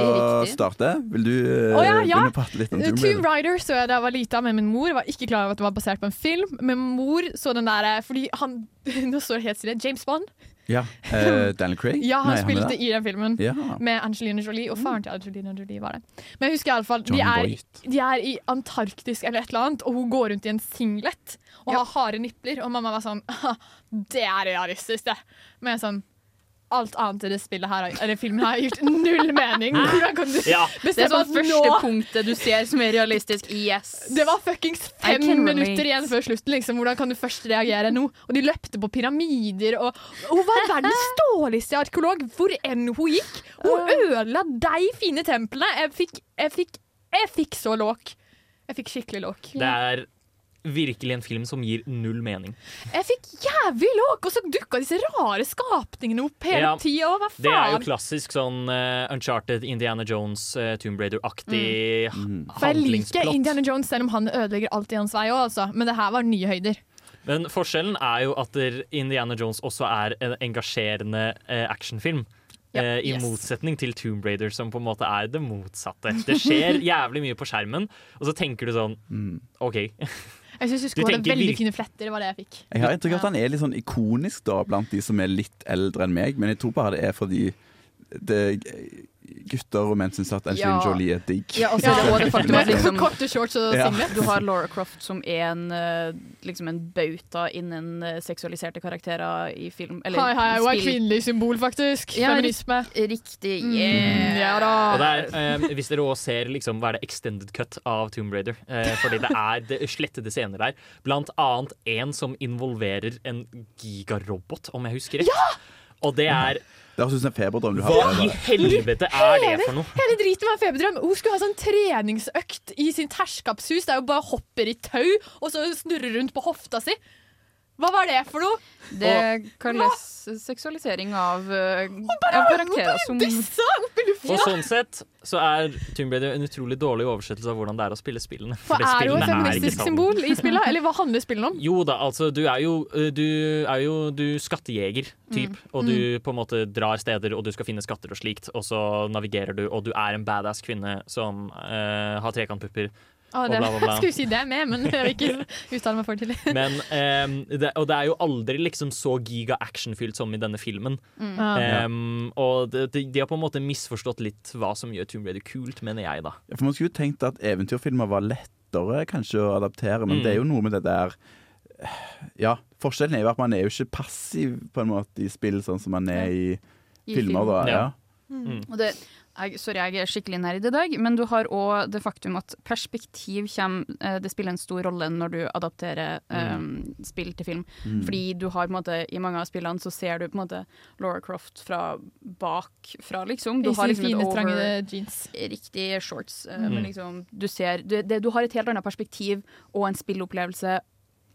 starte? Vil du eh, Å, ja, ja. begynne å prate litt om Tomb Tomb Raider? Raider så jeg da jeg var lita med min mor. Var ikke klar over at det var basert på en film. Men mor så den der Fordi han Nå står det helt stille. James Bond. Ja. uh, Daniel Craig? Ja, han Nei, spilte han i den filmen Ja. med Angelina Jolie. Og faren til Angelina Jolie var det. Men jeg husker iallfall de, er- de er i Antarktis eller et eller annet, og hun går rundt i en singlet og har harde nipler. Og mamma var sånn «Haha, Det er realistisk, det. Men jeg er sånn Alt annet i det spillet her, eller filmen her har gjort null mening. Hvordan kan du Ja, det bestemme første nå punktet du ser som er realistisk. Yes. det var fuckings fem minutter igjen før slutten. Liksom. Hvordan kan du først reagere nå? Og de løpte på pyramider. Og hun var verdens dårligste arkeolog hvor enn hun gikk. Hun ødela de fine templene. Jeg fikk, jeg fikk, jeg fikk så låk. Jeg fikk skikkelig låk. Det er virkelig en film som gir null mening. Jeg fikk jævlig låk, og så dukka disse rare skapningene opp hele Ja, tida. Hva Det er jo klassisk sånn uh, Uncharted, Indiana Jones, uh, Tomb Raider-aktig Mm. For jeg liker. Indiana Jones selv om han ødelegger alt i hans vei òg, altså. Men det her var nye høyder. Men forskjellen er jo at Indiana Jones også er en engasjerende uh, actionfilm. Ja, uh, I yes. motsetning til Tomb Raider, som på en måte er det motsatte. Det skjer jævlig mye på skjermen, og så tenker du sånn OK. Jeg synes husker Du skulle hadde tenker veldig fine fletter. Det var det jeg fikk. Jeg har inntrykk av at han er litt sånn ikonisk da blant de som er litt eldre enn meg, men jeg tror bare det er fordi det, gutter og menn syns at Angelina Ja. Jolie er digg. Ja, altså, ja. det faktum at liksom, Korte shorts og Ja. singlet. Du har Laura Croft som er en, eh, liksom en bauta innen eh, seksualiserte karakterer i film. Eller Hei, hei, hun er kvinnelig symbol, faktisk. Ja, Feminisme. Riktig. Mm, ja da. Og det er, eh, hvis dere også ser liksom, hva er det extended cut av Tomb Raider, eh, fordi det er det slettede scener der, blant annet en som involverer en gigarobot, om jeg husker rett. Og det er Det høres ut som en feberdrøm du Hva har. i helvete er det for noe? Hele driten var en feberdrøm. Hun skulle ha sånn treningsøkt i sin terskapshus der hun bare hopper i tau og så snurrer rundt på hofta si. Hva var det for noe? Det kalles seksualisering av, eh, karakterer som! Og sånn sett så er Tomb Raider en utrolig dårlig oversettelse av hvordan det er å spille spillene. For det er jo et en feministisk symbol i spillet? Eller hva handler spillene om? Jo da, altså du er jo uh, Du er jo du skattejeger, typ. Mm. Og du på en måte drar steder, og du skal finne skatter og slikt. Og så navigerer du, og du er en badass kvinne som uh, har trekantpupper. Ah, og det, bla, bla, bla. Jeg skulle si det med, men jeg vil ikke uttale meg for tidlig. Men, det, og det er jo aldri liksom så giga actionfylt som i denne filmen. Mm. Ja. Ehm, og de, de, de har på en måte misforstått litt hva som gjør Tomb Raider kult, mener jeg, da. For Man skulle jo tenkt at eventyrfilmer var lettere kanskje å adaptere, men Mm. det er jo noe med det der Ja, forskjellen er jo at man er jo ikke passiv på en måte i spill, sånn som man er i, I filmer. film. Da, ja. Mm. Og det, jeg, sorry, jeg er skikkelig nerd i dag, men du har òg det faktum at perspektiv kommer eh, Det spiller en stor rolle når du adapterer eh, spill til film. Mm. Fordi du har på en måte I mange av spillene så ser du på en måte Laura Croft fra bak fra, liksom. Du I har liksom et fine, over- trange jeans. Riktig shorts. eh, Mm. Men liksom, du ser du, det, du har et helt annet perspektiv og en spillopplevelse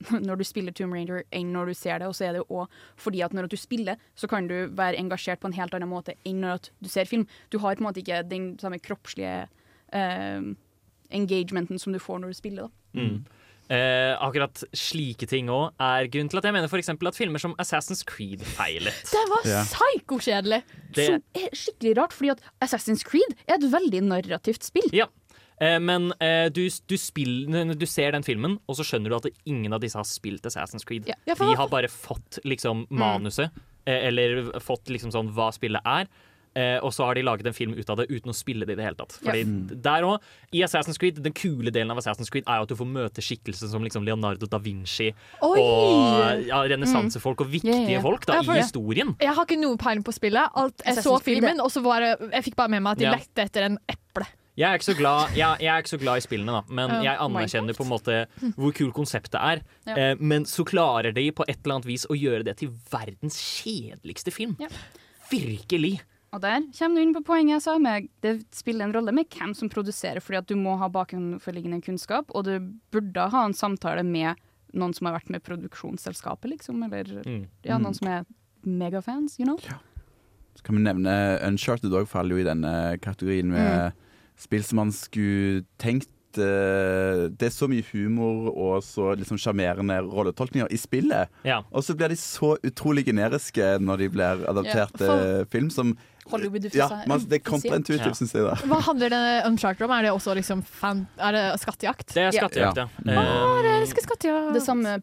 når du spiller Tomb Raider enn når du ser det. Og så er det jo også fordi at når du spiller, så kan du være engasjert på en helt annen måte enn når du ser film. Du har på en måte ikke den samme kroppslige eh, engagementen som du får når du spiller. da. Mm. Eh, akkurat slike ting òg er grunnen til at jeg mener for at filmer som Assassin's Creed feilet. Det var Ja. psykokjedelig! Det- Som er skikkelig rart, fordi at Assassin's Creed er et veldig narrativt spill. Ja. Eh, men eh, du, du, spiller, du ser den filmen, og så skjønner du at ingen av disse har spilt Assassin's Creed. Ja. Ja, for De har bare fått liksom manuset, mm. eller fått liksom sånn hva spillet er. Eh, og så har de laget en film ut av det uten å spille det i det hele tatt. Fordi Mm. der også, I Assassin's Creed, Den kule delen av Assassin's Creed er jo at du får møte skikkelser som liksom Leonardo da Vinci Oi! og ja, renessansefolk og viktige yeah, ja, ja. folk da, Ja, for i historien. Jeg har ikke noe peiling på spillet. Alt, jeg så Assassin's Creed, filmen, og så var jeg fikk bare med meg at de Ja. lette etter en eple. Jeg er ikke så glad, jeg, jeg er ikke så glad i spillene, da, men uh, jeg anerkjenner på en måte hvor kul konseptet er. Ja. Eh, men så klarer de på et eller annet vis å gjøre det til verdens kjedeligste film. Virkelig. Og der kommer du inn på poenget jeg sa med det spiller en rolle med hvem som produserer, fordi at du må ha bakenforliggende kunnskap, og du burde ha en samtale med noen som har vært med produksjonsselskapet, liksom, eller Mm. ja, Mm. noen som er megafans, you know? Så kan vi nevne Uncharted òg faller jo i denne kategorien med spill som man skulle tenkt eh, Det er så mye humor og så liksom sjarmerende rolletolkninger i spillet. Ja. Og så blir de så utrolig generiske når de blir adaptert Ja, for- til film som Hollywood ja, man, Det er kontraintuitivt, Ja. syns jeg. da Hva handler det Uncharted om? Er det også liksom fan, Er det skattejakt? Det er skattejakt, ja. Ja. Ah, det, elsker skattejakt! Det samme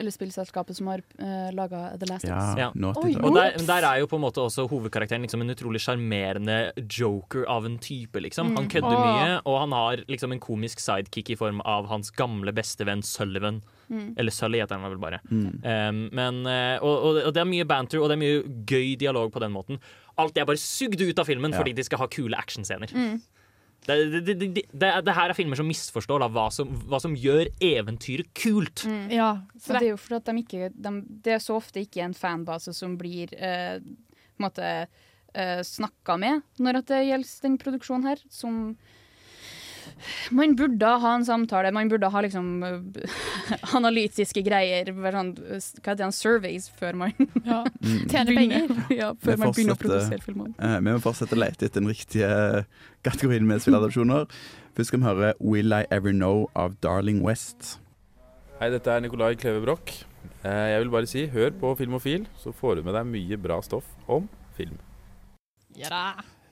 eller spillselskapet som har uh, laga The Last Dance. Us. Ja. Naughty Og der, der er jo på en måte også hovedkarakteren liksom en utrolig sjarmerende joker av en type. liksom. Han Mm. kødder mm. mye, og han har liksom en komisk sidekick i form av hans gamle bestevenn Sullivan. Mm. Eller Sully heter han vel bare. Mm. Um, men, eh, og, og det er mye banter og det er mye gøy dialog på den måten. Alt er bare sugd ut av filmen Ja. fordi de skal ha kule actionscener. Mm. Det, det, det, det, det, det her er filmer som misforstår da, hva, som, hva som gjør eventyret kult. Mm. Ja, for det er jo fordi at de ikke de, Det er så ofte ikke en fanbase som blir eh, på en måte eh, snakka med når at det gjelder den produksjonen her, som man burde ha en samtale, man burde ha liksom eh, analytiske greier, sånn, hva heter det, surveys, før man Ja. Tjener penger. ja, Vi før man begynner å produsere filmer. Uh, vi må fortsette å lete etter den riktige kategorien med spilladopsjoner. Først skal vi høre 'Will I Ever Know' av Darling West. Hei, dette er Nikolai Kleve Broch. Eh, Jeg vil bare si, hør på Filmofil, så får du med deg mye bra stoff om film.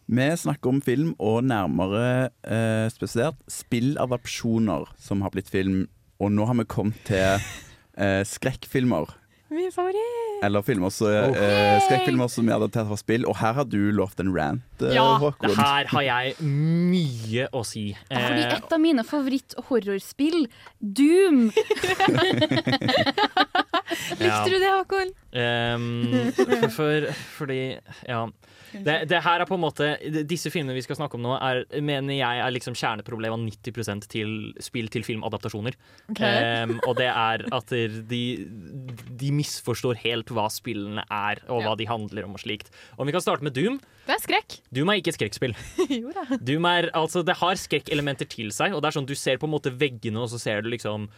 Vi snakker om film, og nærmere eh, spesielt spilladapsjoner som har blitt film. Og nå har vi kommet til eh, skrekkfilmer. Min favoritt! Eller filmer så, eh, skrekkfilmer som er adaptert fra spill. Og her har du lovt en rant, eh, Ja, Håkon. det her har jeg mye å si. Fordi Eh, et av mine favoritt-horrorspill, Doom Ja. Du det, Håkon? Um, for, for, fordi Ja. Det, det her er på en måte Disse filmene vi skal snakke om nå, er, mener jeg er liksom kjerneproblemet av 90% til spill til filmadaptasjoner. Okay. Um, og det er at de, de misforstår helt hva spillene er, og hva de handler om og slikt. Om vi kan starte med Doom. Det er skrekk. Doom er ikke et skrekkspill. jo da. Doom er, altså, det har skrekkelementer til seg, og det er sånn du ser på en måte veggene, og så ser du liksom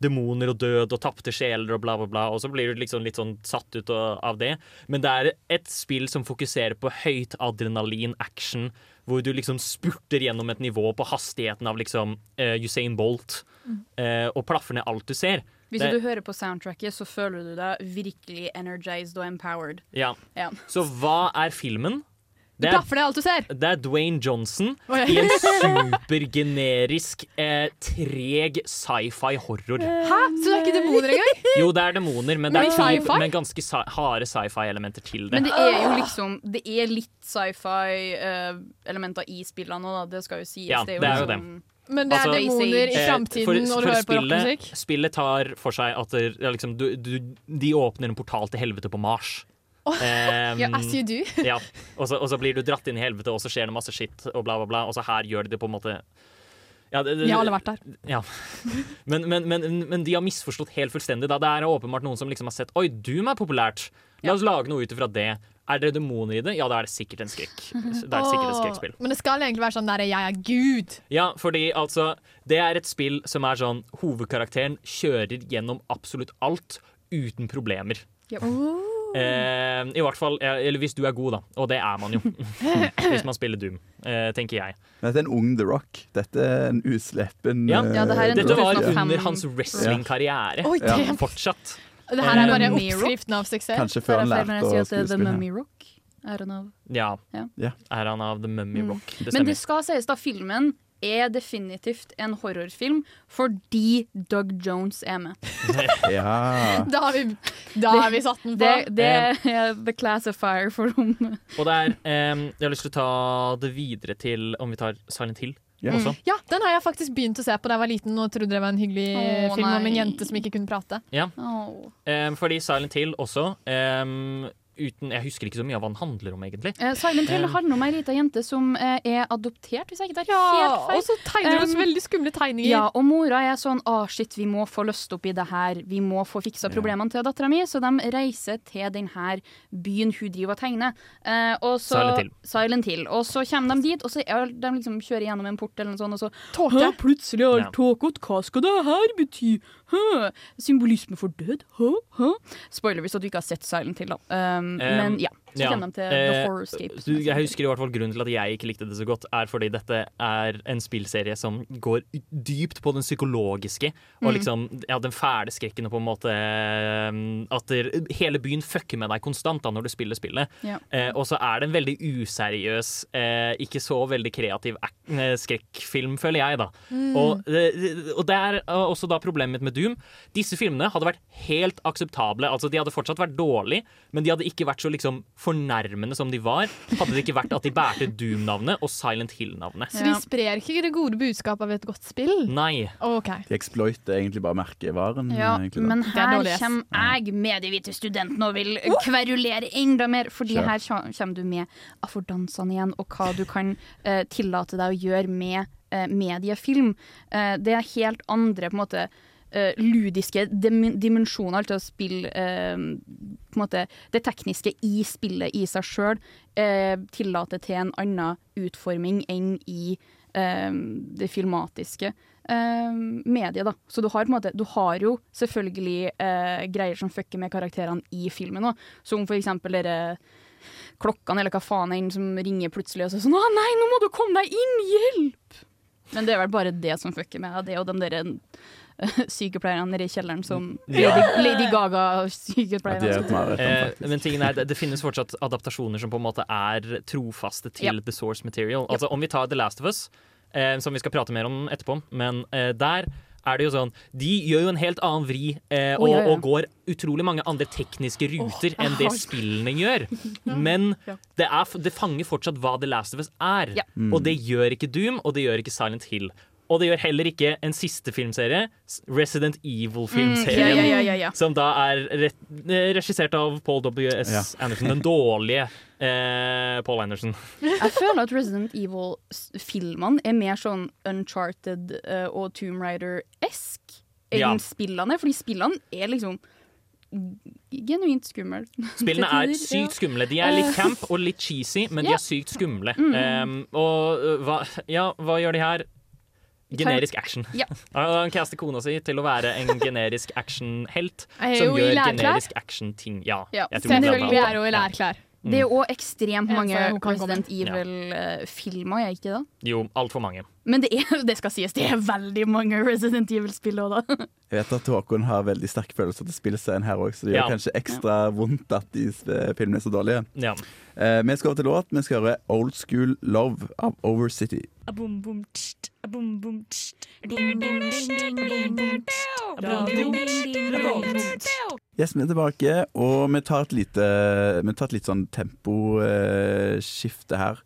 demoner og død og tapte sjeler og bla, bla, bla, og så blir du liksom litt sånn satt ut av det. Men det er et spill som fokuserer på høyt adrenalin-action, hvor du liksom spurter gjennom et nivå på hastigheten av liksom uh, Usain Bolt, eh, og plaffer ned alt du ser. Hvis Det- du hører på soundtracket, så føler du deg virkelig energized og empowered. ja. Ja. Så hva er filmen? Du plaffer det alt du ser. Det er Dwayne Johnson oh, ja. i en supergenerisk, eh, treg sci-fi horror. Hæ? Så det er ikke demoner engang? Jo, det er demoner, men det er sci-fi? men ganske sci harde sci-fi-elementer til det. Men det er jo liksom Det er litt sci-fi-elementer i spillene òg, da. Det skal jo sies. Ja, det er jo, det er jo liksom, Men det er Altså, demoner i eh, framtiden når du hører på rockemusikk. Spillet tar for seg at det, ja, liksom, du, du, de åpner en portal til helvete på Mars. Em, Ja, as you do. ja. og, så, og så blir du dratt inn i helvete, og så skjer det masse skitt, og bla, bla, bla. Og så her gjør de det på en måte ja, det, det, Vi har alle vært der. Ja. Men, men, men, men de har misforstått helt fullstendig. Da. Det er åpenbart noen som liksom har sett Oi, Doom er populært. La oss lage noe ut ifra det. Er det demoner i det? Ja, da er det sikkert en skrekk. Det er sikkert et skrekkspill. Men det skal egentlig være sånn der 'jeg er Gud'. Ja, fordi altså Det er et spill som er sånn Hovedkarakteren kjører gjennom absolutt alt uten problemer. Eh, I hvert fall, eh, eller hvis du er god, da. Og det er man jo. hvis man spiller Doom, eh, tenker jeg. Men Dette er en ung The Rock. Dette er en uslepen Ja, eh, Dette var 2005. under hans wrestlingkarriere. Oi, Ja. Fortsatt. Det her er bare Mummy oppskriften av suksess. Kanskje før han er lærte å er skuespille. Mummy Rock. I don't know. Ja. Ja. Er han av The Mummy Mm. Rock? Det Men det skal sies da, filmen er definitivt en horrorfilm fordi Doug Jones er med. Ja. Da har vi, da har vi satt den på. Det, det er the classifier for rommet. Og det er em, Jeg har lyst til å ta det videre til om vi tar Silent Hill Ja. Mm. Ja, den har jeg faktisk begynt å se på da jeg var liten og trodde det var en hyggelig oh, film om en jente som ikke kunne prate. Ja. Oh. Um, fordi Silent Hill også em, uten, Jeg husker ikke så mye av hva den handler om, egentlig. Eh, Silent Hill Eh, handler om ei lita jente som eh, er adoptert, hvis jeg ikke tar Ja, helt feil. og så tegner hun Um, veldig skumle tegninger. Ja, og mora er sånn Å, shit, vi må få løst opp i det her. Vi må få fiksa problemene til dattera mi. Så de reiser til denne byen hun driver og tegner. Eh, og så, Silent Hill. Silent Hill. Og så kommer de dit, og så er de liksom kjører gjennom en port eller noe sånt, og så Tåke. Plutselig er Ja. alt tåkete. Hva skal det her bety? Symbolisme for død? Hæ? Hæ? Spoiler hvis du ikke har sett Silent Hill, da. Um, men ja. Så ja. de til Eh, The Horrorscape. jeg husker i hvert fall Grunnen til at jeg ikke likte det så godt, er fordi dette er en spillserie som går dypt på den psykologiske. Og Mm. liksom, ja, den fæle skrekken og på en måte eh, At der, hele byen fucker med deg konstant da når du spiller spillet. Ja. Eh, og så er det en veldig useriøs, eh, ikke så veldig kreativ eh, skrekkfilm, føler jeg, da. Mm. Og, og det er også da problemet med Doom. Disse filmene hadde vært helt akseptable. Altså, de hadde fortsatt vært dårlige, men de hadde ikke vært så liksom fornærmende som de var. Hadde det ikke vært at de bærte Doom-navnet og Silent Hill-navnet. Så de sprer ikke det gode budskapet av et godt spill? Nei. Okay. De exploiter egentlig bare merkevaren. Ja, egentlig, men er her kommer jeg, medievite studenten, og vil kverulere enda mer. Fordi Kjør. her kommer du med affordansene igjen, og hva du kan uh, tillate deg å gjøre med uh, mediefilm. Uh, det er helt andre på en måte eh, ludiske dim dimensjoner til å spille eh, Det tekniske i spillet i seg sjøl uh, tillater til en annen utforming enn i eh, det filmatiske eh, mediet. Da. Så du har, på en måte, du har jo selvfølgelig eh, greier som fucker med karakterene i filmen. Da. Som for eksempel dere klokkene eller hva faen enn som ringer plutselig og så er sånn 'Å nei, nå må du komme deg inn! Hjelp!' Men det er vel bare det som fucker med det, og de der eh, sykepleierne i kjelleren som Ja. Lady, Lady Gaga-sykepleierne. er mareritt, Eh, men tingen er, det, det finnes fortsatt adaptasjoner som på en måte er trofaste til Ja. the source material. Altså Om vi tar The Last of Us, eh, som vi skal prate mer om etterpå, men eh, der er det jo sånn De gjør jo en helt annen vri eh, og, ja, ja. og går utrolig mange andre tekniske ruter enn det spillene gjør. Men det, er, det fanger fortsatt hva The Last of Us er. Ja. Og det gjør ikke Doom, og det gjør ikke Silent Hill. Og det gjør heller ikke en siste filmserie, Resident Evil-filmserien. Mm, ja, ja, ja, ja. Som da er re eh, regissert av Paul W.S. Ja. Anderson. Den dårlige eh, Paul Anderson. Jeg føler at Resident Evil-filmene er mer sånn Uncharted uh, og Tomb Raider-esk enn Ja. spillene. Fordi spillene er liksom genuint skummel. Spillene er sykt skumle. De er litt Eh. camp og litt cheesy, men de er sykt skumle. Mm. Um, og hva, ja, hva gjør de her? Generisk action. Ja. Han caster kona si til å være en generisk actionhelt som gjør generisk action-ting. Ja, Ja, Selvfølgelig er hun i lærklær. Det er jo òg ekstremt mange komme. Resident Evil-filmer, er ikke det? Jo, altfor mange. Men det, er, det skal sies, det er veldig mange Resident Evil-spill òg, da. Jeg vet at Håkon har veldig sterke følelser til spillserien her òg, så det Ja. gjør kanskje ekstra vondt at de eh, filmene er så dårlige. Ja. Eh, vi skal over til låt. Vi skal høre Old School Love av Overcity. Yes, vi er tilbake, og vi tar et lite Vi tar et litt sånn temposkifte her.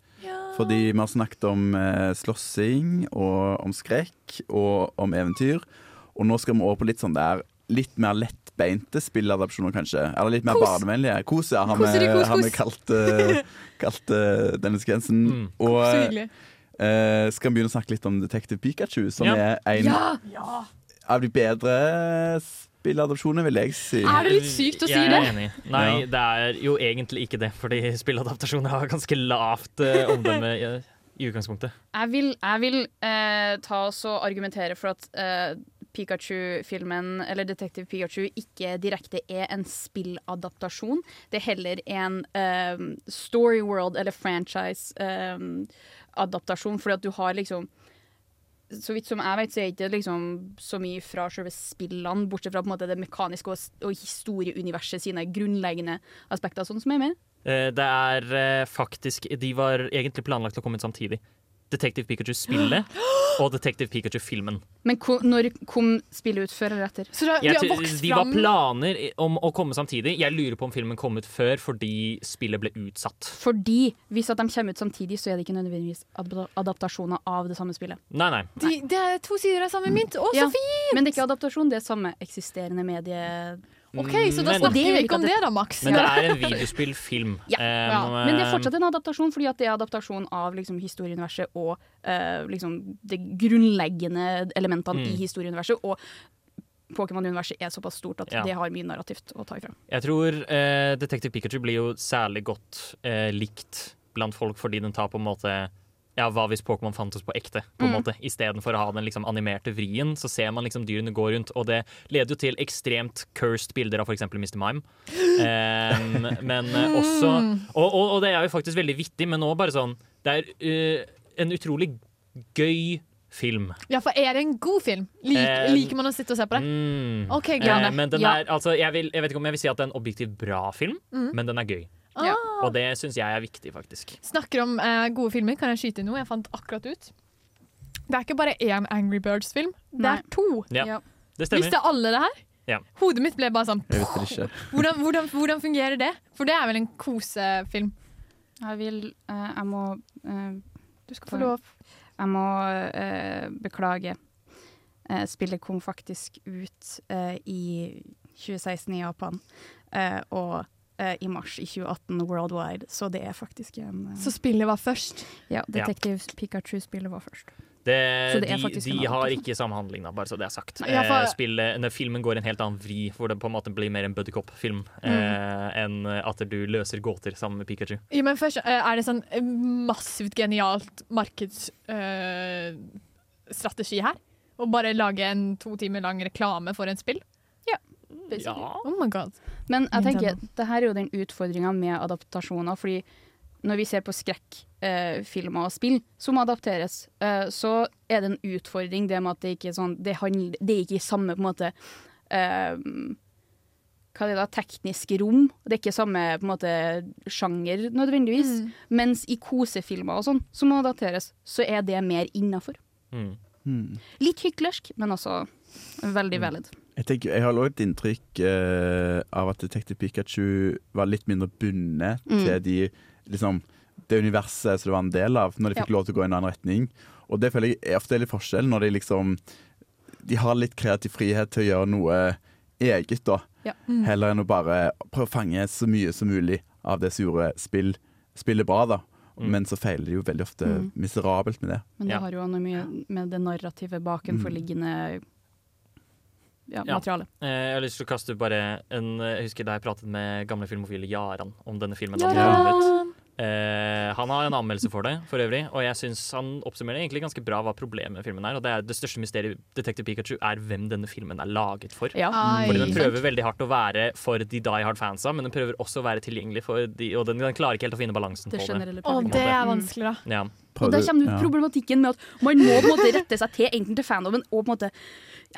Fordi vi har snakket om eh, slåssing og om skrekk og om eventyr. Og nå skal vi over på litt sånn der litt mer lettbeinte spilladopsjoner, kanskje. Eller litt mer Kos. barnevennlige. Kos, ja, har vi, kos, har vi kalt, eh, kalt eh, denne sekvensen. Mm. Og Så hyggelig. eh, skal vi begynne å snakke litt om Detective Pikachu, som Ja. er en Ja! av de bedre spilladopsjonene, vil jeg si. Er det litt sykt å si jeg det? enig. Nei, Ja. det er jo egentlig ikke det, fordi spilladaptasjoner har ganske lavt uh, omdømme i, i utgangspunktet. Jeg vil, jeg vil uh, ta oss og argumentere for at uh, Pikachu-filmen, eller Detektiv Pikachu, ikke direkte er en spilladaptasjon. Det er heller en eh, story world eller franchise-adaptasjon, fordi at du har liksom så vidt som jeg vet, så er ikke liksom så mye fra selve spillene, bortsett fra måte det mekaniske og, og historieuniverset sine grunnleggende aspekter, sånn som jeg er med. Eh, det er eh, faktisk De var egentlig planlagt å komme ut samtidig. Detective Pikachu-spillet og Detective Pikachu-filmen. Men ko, når kom spillet ut før eller etter? Så da, de har vokst De var planer om å komme samtidig. Jeg lurer på om filmen kom ut før fordi spillet ble utsatt. Fordi hvis at de kommer ut samtidig, så er det ikke nødvendigvis ad- adaptasjoner av det samme spillet. Nei, nei. de, Det er to sider av samme mynt. Å, Ja, så fint! Men det er ikke adaptasjon, det er samme eksisterende medie. OK, så da snakker vi ikke om det, det- da, Max. Men det er en videospillfilm. Ja. Um, Ja, men det er fortsatt en adaptasjon, fordi at det er adaptasjon av liksom, historieuniverset og uh, liksom, de grunnleggende elementene Mm. i historieuniverset. Og Pokémon-universet er såpass stort at Ja. det har mye narrativt å ta ifra. Jeg tror uh, Detective Pikachu blir jo særlig godt uh, likt blant folk fordi den tar på en måte ja, hva hvis Pokémon fantes på ekte? på en Mm. måte Istedenfor å ha den liksom animerte vrien, så ser man liksom dyrene gå rundt. Og det leder jo til ekstremt cursed bilder av f.eks. Mr. Mime. Um, men eh, også og, og, og det er jo faktisk veldig vittig, men nå bare sånn Det er uh, en utrolig gøy film. Ja, for er det en god film? Lik, Eh, liker man å sitte og se på det? Mm. OK, Eh, men den Ja. er, altså, jeg, vil, jeg vet ikke om jeg vil si at det er en objektivt bra film, Mm. men den er gøy. Ah. Og det syns jeg er viktig, faktisk. Snakker om eh, gode filmer, kan jeg skyte inn noe jeg fant akkurat ut? Det er ikke bare én Angry Birds-film, det Nei. er to. Ja, det stemmer. Visste alle det her? Ja. Hodet mitt ble bare sånn hvordan, hvordan, hvordan fungerer det? For det er vel en kosefilm? Jeg vil uh, Jeg må uh, Du skal få lov. Jeg må uh, beklage. Uh, spillet kom faktisk ut eh, i 2016 i Japan, eh, og eh, i mars i 2018 worldwide, så det er faktisk en eh, Så spillet var først? Ja, Detektiv Pikachu-spillet var først. Det, Så det er de faktisk de har ikke samme handling, da, bare så det er sagt. Ja, for- Eh, spillet, når filmen går en helt annen vri, hvor det på en måte blir mer en buddycop-film eh, enn at du løser gåter sammen med Pikachu. Ja, men først eh, er det sånn massivt genialt markedsstrategi her. Å bare lage en to timer lang reklame for en spill. Basically. Oh my god. Men jeg tenker, det her er jo den utfordringa med adaptasjoner, fordi når vi ser på skrekkfilmer eh, og spill som adapteres, eh, så er det en utfordring det med at det ikke er sånn Det, handler, det er ikke i samme på en måte eh, hva er det da, teknisk rom. Det er ikke samme på en måte sjanger nødvendigvis. Mm. Mens i kosefilmer og sånn, som må adapteres, så er det mer innafor. Mm. Hmm. Litt hyklersk, men også veldig Mm. Jeg, tenker, jeg har også et inntrykk eh, av at Detective Pikachu var litt mindre bundet Mm. til de, liksom, det universet som det var en del av, når de fikk Ja. lov til å gå i en annen retning. Og det føler jeg er ofte litt forskjell når de liksom De har litt kreativ frihet til å gjøre noe eget, da. Ja. Mm. Heller enn å bare prøve å fange så mye som mulig av det som gjorde spill, spillet bra, da. Mm. Men så feiler de jo veldig ofte Mm. miserabelt med det. Men det Ja. har jo noe mye med det narrative bakenforliggende ja, Ja. materialet. Eh, jeg har lyst til å kaste ut bare en Jeg husker da jeg pratet med gamle filmofile Jaran om denne filmen. Ja. kom. Eh, han har en anmeldelse for det, for øvrig, og jeg syns han oppsummerer egentlig ganske bra hva problemet med filmen er. Og det er det største mysteriet Detective Pikachu er hvem denne filmen er laget for. Ja. Fordi den prøver veldig hardt å være for de die hard fansa, men den prøver også å være tilgjengelig for de Og den, den klarer ikke helt å finne balansen Det på det. Og det er vanskelig, da. Ja. Og der kommer Ja. problematikken med at man må på en måte rette seg til enten til fandomen og på en måte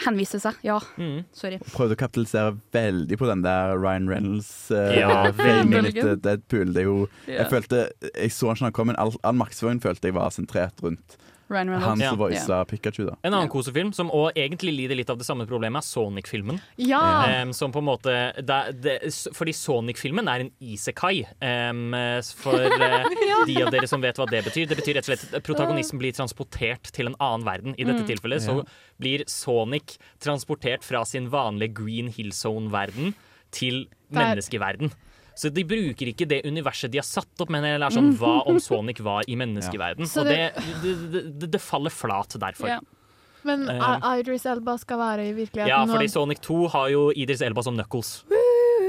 henvise seg. Ja, Mm. sorry. prøvde å kapitalisere veldig på den der Ryan Reynolds uh, Ja, veldig. Deadpool. Det er jo yeah. Jeg følte Jeg så han ikke han kom, men all, all markedsføring følte jeg var sentrert rundt Ryan Reynolds. Han som voisa Pikachu, da. En annen kosefilm som òg egentlig lider litt av det samme problemet, er Sonic-filmen. Ja. Um, som på en måte det, det, Fordi Sonic-filmen er en isekai. Um, for ja. de av dere som vet hva det betyr. Det betyr rett og slett at protagonisten blir transportert til en annen verden. I dette Mm. tilfellet så blir Sonic transportert fra sin vanlige Green Hill Zone-verden til menneskeverden. Så de bruker ikke det universet de har satt opp, men det er sånn hva om Sonic var i menneskeverden? Ja. Og det, det- det, det, faller flat derfor. Ja. Men uh, Idris Elba skal være i virkeligheten. Ja, fordi Sonic 2 har jo Idris Elba som Knuckles.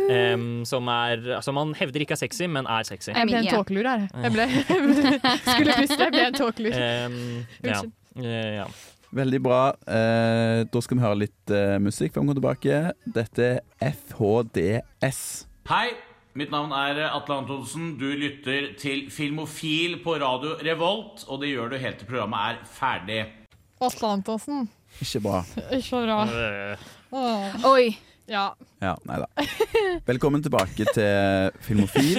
Um, som, er, som han hevder ikke er sexy, men er sexy. Jeg ble en tåkelur her. Jeg ble, skulle det, jeg ble en tåkelur. Um, ja. Eh, ja. Veldig bra. Uh, da skal vi høre litt uh, musikk før vi kommer tilbake. Dette er FHDS. Hei, mitt navn er Atle Antonsen. Du lytter til Filmofil på radio Revolt, og det gjør du helt til programmet er ferdig. Atle Antonsen. Ikke bra. Ikke bra. Åh. Oi. Ja. Ja, nei da. Velkommen tilbake til Filmofil.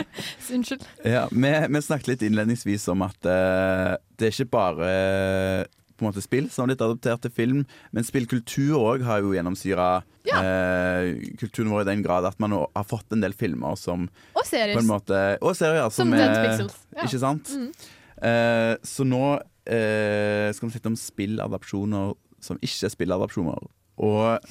Unnskyld. Ja, vi, vi snakket litt innledningsvis om at eh, det er ikke bare eh, på en måte spill som har blitt adoptert til film, men spillkultur òg har jo gjennomsyra eh, kulturen vår i den grad at man nå har fått en del filmer som Og serier. på en måte, Og serier, Som som, er- Pixels, ja. Ikke sant? Mm. Eh, så nå eh, skal vi snakke om spilladapsjoner som ikke er spilladapsjoner. Og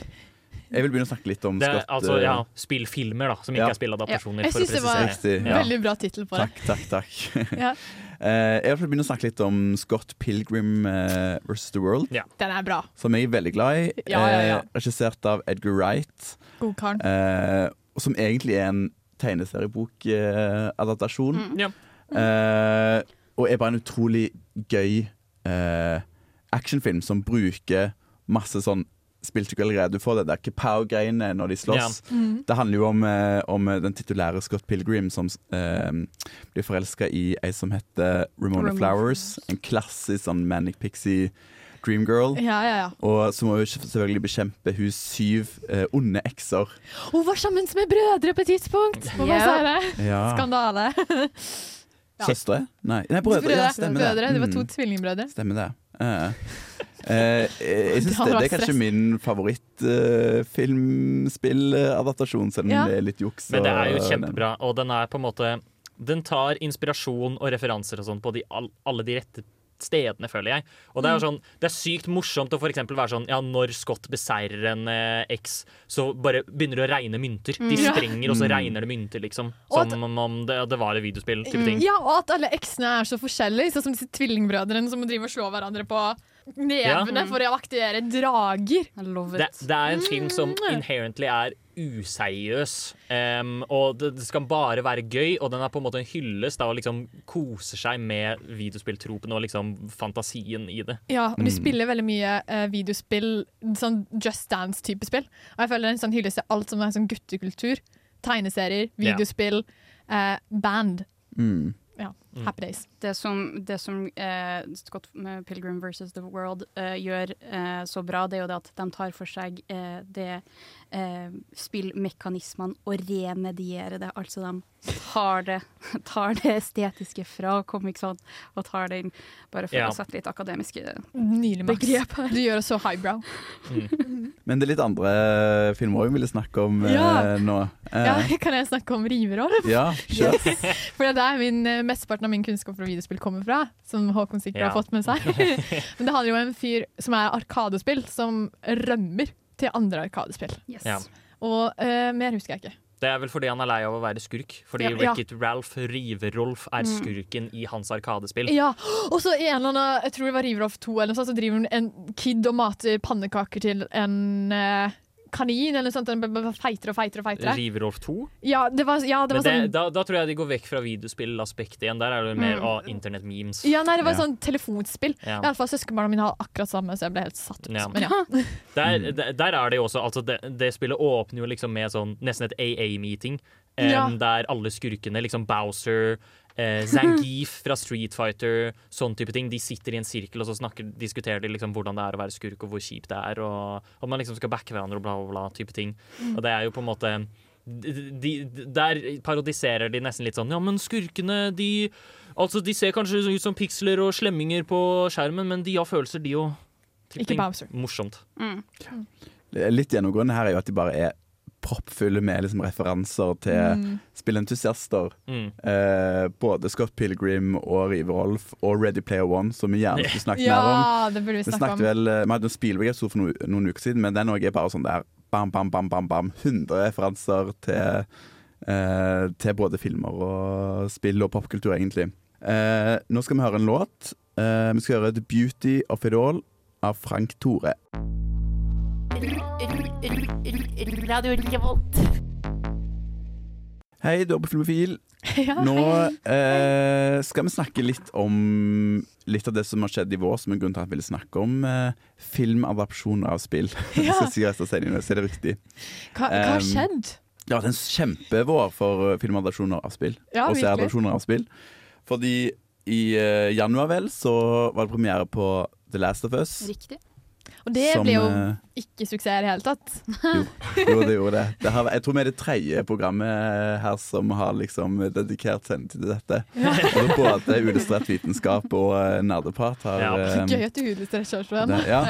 jeg vil begynne å snakke litt om Det Scott, altså, eh, ja, spillfilmer, da, som ikke Ja. er spilladaptasjoner. Jeg for syns det var en ja. veldig bra tittel på det. Takk, takk, takk. Ja. Eh, jeg vil begynne å snakke litt om Scott Pilgrim uh, vs. The World. Den er bra. Som jeg er veldig glad i. Ja, ja, ja. Eh, regissert av Edgar Wright. God karen. og som egentlig er en tegneseriebokadaptasjon. Mm, ja. Eh, og er bare en utrolig gøy eh, actionfilm som bruker masse sånn spilltykkelgreier. Du for det der kapow-greiene når de slåss. Ja. Mm. Det handler jo om, eh, om den titulære Scott Pilgrim som eh, blir forelska i ei som heter Ramona Ramona Flowers. En klassisk sånn Manic Pixie Dreamgirl. Ja, ja, ja. Og så må hun selvfølgelig bekjempe hun syv eh, onde ekser. Hun var sammen med brødre på et tidspunkt! Hva sa jeg det. Ja. Skandale. Ja. Søstre? Nei, Nei brødre. Ja, stemmer det. Mm. Det var to Mm. tvillingbrødre. Stemmer det. Eh, eh, jeg synes Det det, det er kanskje min favorittfilmspilladaptasjon, selv om Ja. det er litt juks. Men det er jo kjempebra, og den er på en måte Den tar inspirasjon og referanser og sånn på de, all, alle de rette stedene, føler jeg. Og det er jo sånn Det er sykt morsomt å for være sånn Ja, når Scott beseirer en eh, eks, så bare begynner det å regne mynter. De Mm. Ja. sprenger, og så Mm. regner det mynter, liksom. Som Som om det, det var et videospill. type ting. Ja, og at alle eksene er så forskjellige, sånn som disse tvillingbrødrene som må drive og slå hverandre på nevene Ja. for å aktivere drager. Det, det er en film som Mm. inherently er useriøs. Um, og det, det skal bare være gøy, og den er på en måte en hyllest av å liksom kose seg med videospilltropen og liksom fantasien i det. Ja, og de Mm. spiller veldig mye uh, videospill, sånn Just Dance-type spill. Og jeg føler det er en sånn hyllest til alt som er sånn guttekultur. Tegneserier, videospill, videospill, uh, band. Mm. Ja, Mm. Happy Days. Det som, det som eh, Scott med Pilgrim versus The World eh, gjør eh, så bra, det er jo det at de tar for seg eh, det eh, spillmekanismene og remedierer det. Altså de tar det, tar det estetiske fra comicsene og tar det inn, bare for Ja. å sette litt akademiske Nydelig, begrep her. Du gjør det så highbrow. Men det er litt andre filmer òg vi ville snakke om eh, Ja. nå. Eh, Ja, kan jeg snakke om Riverolf? Ja, kjør. For det er min, eh, mesteparten av min kunnskap fra videospill kommer fra, som Håkon sikkert Ja. har fått med seg. Men det handler jo om en fyr som er arkadespill, som rømmer til andre arkadespill. Ja. Og uh, mer husker jeg ikke. Det er vel fordi han er lei av å være skurk. Fordi Ja, ja. Wreck-It Ralph Riverolf er Mm. skurken i hans arkadespill. Ja, og så i en eller annen, jeg tror det var Riverolf 2, eller noe sånt, så driver en kid og mater pannekaker til en eh, kanin, eller noe sånt, den b- b- feitere og feitere og feitere. River-Rolf 2? Ja, det var, ja, det var det, sånn... da, da tror jeg de går vekk fra videospillaspektet igjen. Der er det mer Mm. av internett-memes. Ja, nei, det var sånn telefonspill. Ja. I alle fall søskenbarna mine har akkurat samme, så jeg ble helt satt ut. Ja. Men ja. Der, der, der er det jo også altså det, det spillet åpner jo liksom med sånn nesten et AA-meeting. Um, Ja. Der alle skurkene, liksom Bowser, eh, Zangief fra Street Fighter, sånn type ting, de sitter i en sirkel og så snakker, diskuterer de liksom hvordan det er å være skurk og hvor kjipt det er, og at man liksom skal backe hverandre og bla, bla, bla. type ting. Mm. Og det er jo på en måte de, de, Der parodiserer de nesten litt sånn Ja, men skurkene, de Altså, de ser kanskje ut som piksler og slemminger på skjermen, men de har følelser, de òg. Ikke Bowser. Morsomt. Mm. Litt gjennomgående her er jo at de bare er proppfulle med liksom referanser til Mm. spillentusiaster. Mm. Eh, både Scott Pilgrim og River Rolf og Ready Player One, som vi gjerne skulle snakket Ja, mer om. det burde vi snakke snakket om. vel, eh, vi hadde en Spielberg-episode for noen, noen uker siden, men den er bare sånn der bam, bam, bam, bam, bam. 100 referanser til, eh, til både filmer og spill og popkultur, egentlig. Eh, nå skal vi høre en låt. Eh, vi skal høre The Beauty of It All av Frank Tore. Radio Revolt. Hei, Filmofil. Ja, Nå eh, skal vi snakke litt om litt av det som har skjedd i vår, som er grunnen til at jeg ville snakke om eh, filmadapsjoner av spill. Ja. Si resten av sendingen, så er det riktig. Hva, hva har Um, skjedd? Det er en kjempevår for filmadapsjoner av spill. Ja, og virkelig. av spill. Fordi i eh, januar vel så var det premiere på The Last of Us. Riktig. Og det som, blir jo eh, ikke suksess i det hele tatt. Jo, det gjorde det. det har, jeg tror vi er det tredje programmet her som har liksom dedikert sendetid til dette. Ja. Og både Uillustrert vitenskap og uh, Nerdeprat har eh, Gøy at du illustrerer det- ja.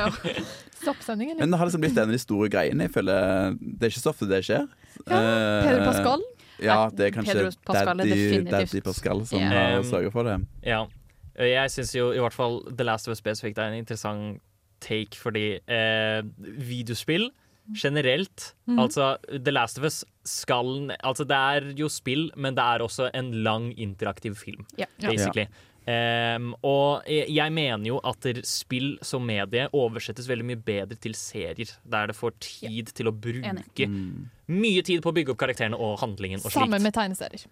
Stoppsendingen. Men det har liksom blitt en av de store greiene. Jeg føler Det er ikke så ofte det skjer. Ja, Pedro Eh, Pascal. Ja, det er kanskje Pascal Daddy, Daddy Pascal som yeah. har Um, sørget for det. Ja. Jeg syns jo i hvert fall The Last of Us spesifikt er en interessant take, fordi eh, videospill generelt mm. Altså, The Last of Us skal Altså, det er jo spill, men det er også en lang interaktiv film, yeah. basically. basically. Um, og jeg jeg mener jo at spill som medie oversettes veldig mye bedre til serier, der det får tid til å bruke Enig. mye tid på å bygge opp karakterene og handlingen og slikt. Sammen med tegneserier.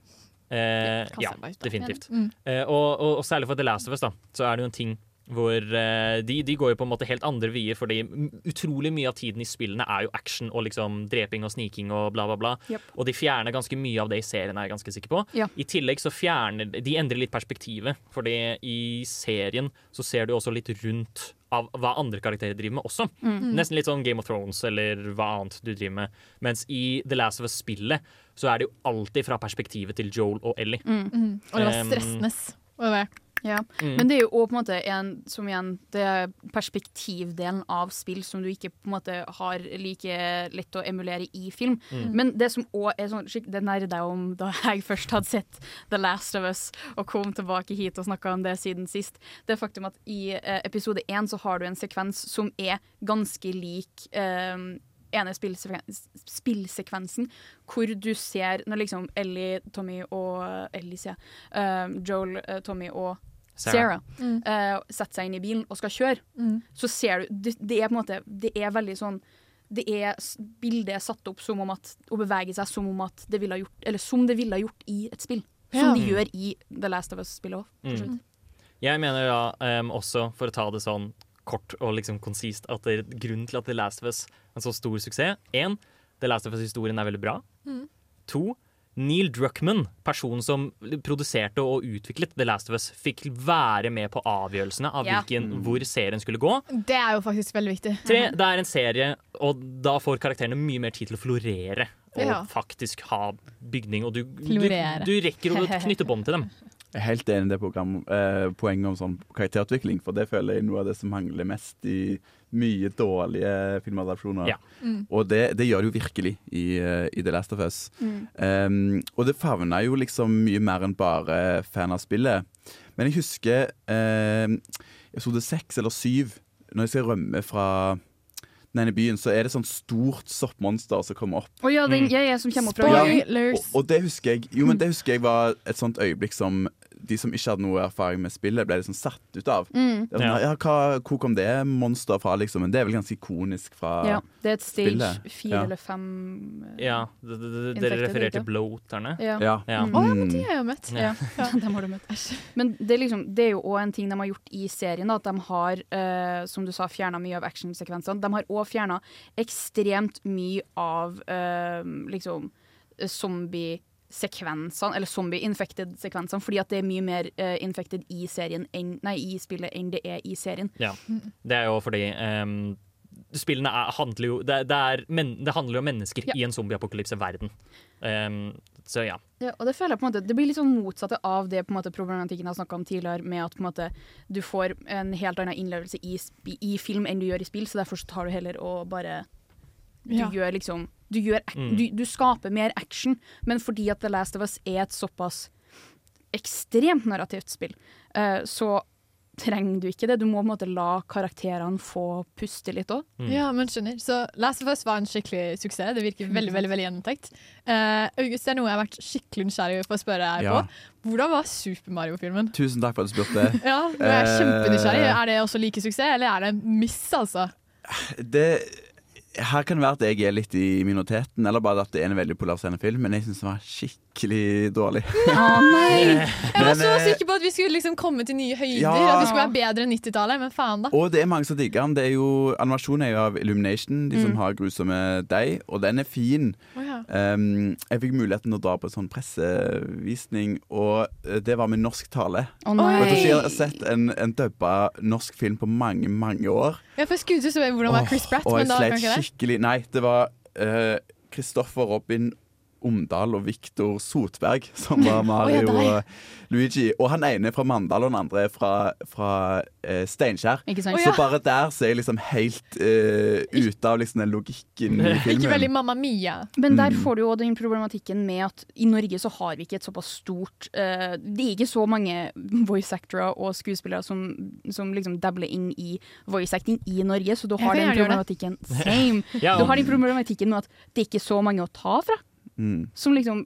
Uh, ja, definitivt. Mm. Uh, og, og, og særlig for The Last of Us, da, så er det jo en ting hvor eh, de, de går jo på en måte helt andre vier, fordi utrolig mye av tiden i spillene er jo action og liksom dreping og sniking og bla, bla, bla. Yep. Og de fjerner ganske mye av det i serien, er jeg ganske sikker på. Ja. I tillegg så fjerner De endrer litt perspektivet, fordi i serien så ser du også litt rundt av hva andre karakterer driver med også. Mm. Nesten litt sånn Game of Thrones eller hva annet du driver med. Mens i The Last of Us-spillet så er det jo alltid fra perspektivet til Joel og Ellie. Mm. Og det var Um, stressende. Og det var Ja. Mm. Men det er jo også på en måte en, som igjen, det er perspektivdelen av spill som du ikke på en måte har like lett å emulere i film. Mm. Men det som òg er sånn Det nærmer jeg om da jeg først hadde sett The Last of Us og kom tilbake hit og snakka om det siden sist, det er faktum at i eh, episode én så har du en sekvens som er ganske lik eh, ene spillsekvensen, spillsekvensen, hvor du ser når liksom Ellie, Tommy og Ellie, sier eh, Joel, eh, Tommy og Sarah. Sarah Mm. uh, setter seg inn i bilen og skal kjøre, Mm. så ser du det, det er på en måte Det er veldig sånn det er, Bildet er satt opp som om at Å bevege seg som om at det ville ha gjort Eller som det ville ha gjort i et spill. Som Ja. de gjør i The Last of Us-spillet òg. Mm. Jeg mener da um, også, for å ta det sånn kort og liksom konsist, at det, grunnen til at The Last of Us er en så stor suksess Én, The Last of Us-historien er veldig bra. Mm. To, Neil Druckman, personen som produserte og utviklet The Last of Us, fikk være med på avgjørelsene av Ja. hvilken, hvor serien skulle gå. Det er jo faktisk veldig viktig. Tre, det er en serie, og da får karakterene mye mer tid til å florere. Og Ja. faktisk ha bygning, og du, du, du rekker å knytte bånd til dem. Jeg er helt enig i det program, eh, poenget om sånn karakterutvikling, for det føler jeg er noe av det som mangler mest i mye dårlige filmadopsjoner. Ja. Mm. Og det, det gjør det jo virkelig i, eh, i The Last of Us. Mm. Um, og det favner jo liksom mye mer enn bare fan av spillet. Men jeg husker eh, episode seks eller syv, når jeg skal rømme fra den ene byen, så er det sånn stort soppmonster som kommer opp. Oh, ja, den, jeg er som kommer opp. Fra Ja, og, og det husker jeg Jo, men det husker jeg var et sånt øyeblikk som de som ikke hadde noe erfaring med spillet, ble liksom satt ut av. Mm. Sånn, ja, hva, hvor kom det monsteret fra, liksom? Men det er vel ganske ikonisk fra spillet. Ja, det er et stage fire Ja. eller fem uh, Ja, dere refererer til bloaterne? Ja. Ja. Mm. Å ja, men de har jeg jo møtt. Ja, dem har du møtt. Men det er, liksom, det er jo òg en ting de har gjort i serien. Da, at de har, uh, som du sa, fjerna mye av actionsekvensene. De har òg fjerna ekstremt mye av uh, liksom zombie-sekvensene, eller zombie-infected-sekvensene, fordi at det er mye mer uh, infected i serien enn, nei, i spillet enn det er i serien. Ja. Det er jo fordi um, spillene er, handler jo det, det, er, men, det handler jo om mennesker i en zombieapokalypse-verden. Um, så ja. Ja, og det føler jeg på en måte Det blir litt sånn motsatte av det på en måte problematikken jeg har snakka om tidligere, med at på en måte du får en helt annen innlevelse i, i film enn du gjør i spill, så derfor så tar du heller og bare Du Ja. gjør liksom du, gjør, ac- Mm. du, du skaper mer action, men fordi at The Last of Us er et såpass ekstremt narrativt spill, uh, så trenger du ikke det. Du må på en måte la karakterene få puste litt òg. Ja, men skjønner. Så Last of Us var en skikkelig suksess. Det virker veldig veldig, veldig gjennomtenkt. Uh, August, det er noe jeg har vært skikkelig nysgjerrig på å spørre deg Ja. på. Hvordan var Super Mario-filmen? Tusen takk for at du spurte. Ja, nå er kjempenysgjerrig. Eh, Er det også like suksess, eller er det en miss, altså? det, her kan det være at jeg er litt i minoriteten, eller bare at det er en veldig polariserende film, men jeg syns den var skikkelig dårlig. nei! Jeg var så eh, sikker på at vi skulle liksom komme til nye høyder. Ja. At vi skulle være bedre enn 90-tallet, men faen, da. Og det er mange som digger den. Det er jo, animasjonen er jo av Illumination, de som Mm. har grusomme deg, og den er fin. Oh, ja. Um, jeg fikk muligheten til å dra på en sånn pressevisning, og eh, det var med norsk tale. Å, nei. Og jeg har sett en, en dubba norsk film på mange, mange år. Ja, for jeg skulle til å spørre hvordan var Chris Pratt, oh, men da kan ikke det. Skikkelig Nei, det var Kristoffer Kristoffer Robin Omdal og Viktor Sotberg som var Mario deg. og Luigi. Og han ene er fra Mandal, og den andre er fra, fra eh, Steinkjer. Ikke sant? Å, Så ja. bare der så er jeg liksom helt eh, ute av liksom den logikken i Ikke veldig Mamma Mia. Men der Mm. får du jo den problematikken med at i Norge så har vi ikke et såpass stort eh, Det er ikke så mange voice actorer og skuespillere som, som liksom dabler inn i voice acting i Norge, så du har den problematikken Same! Ja, Du har den problematikken med at det er ikke så mange å ta fra. Mm. Som liksom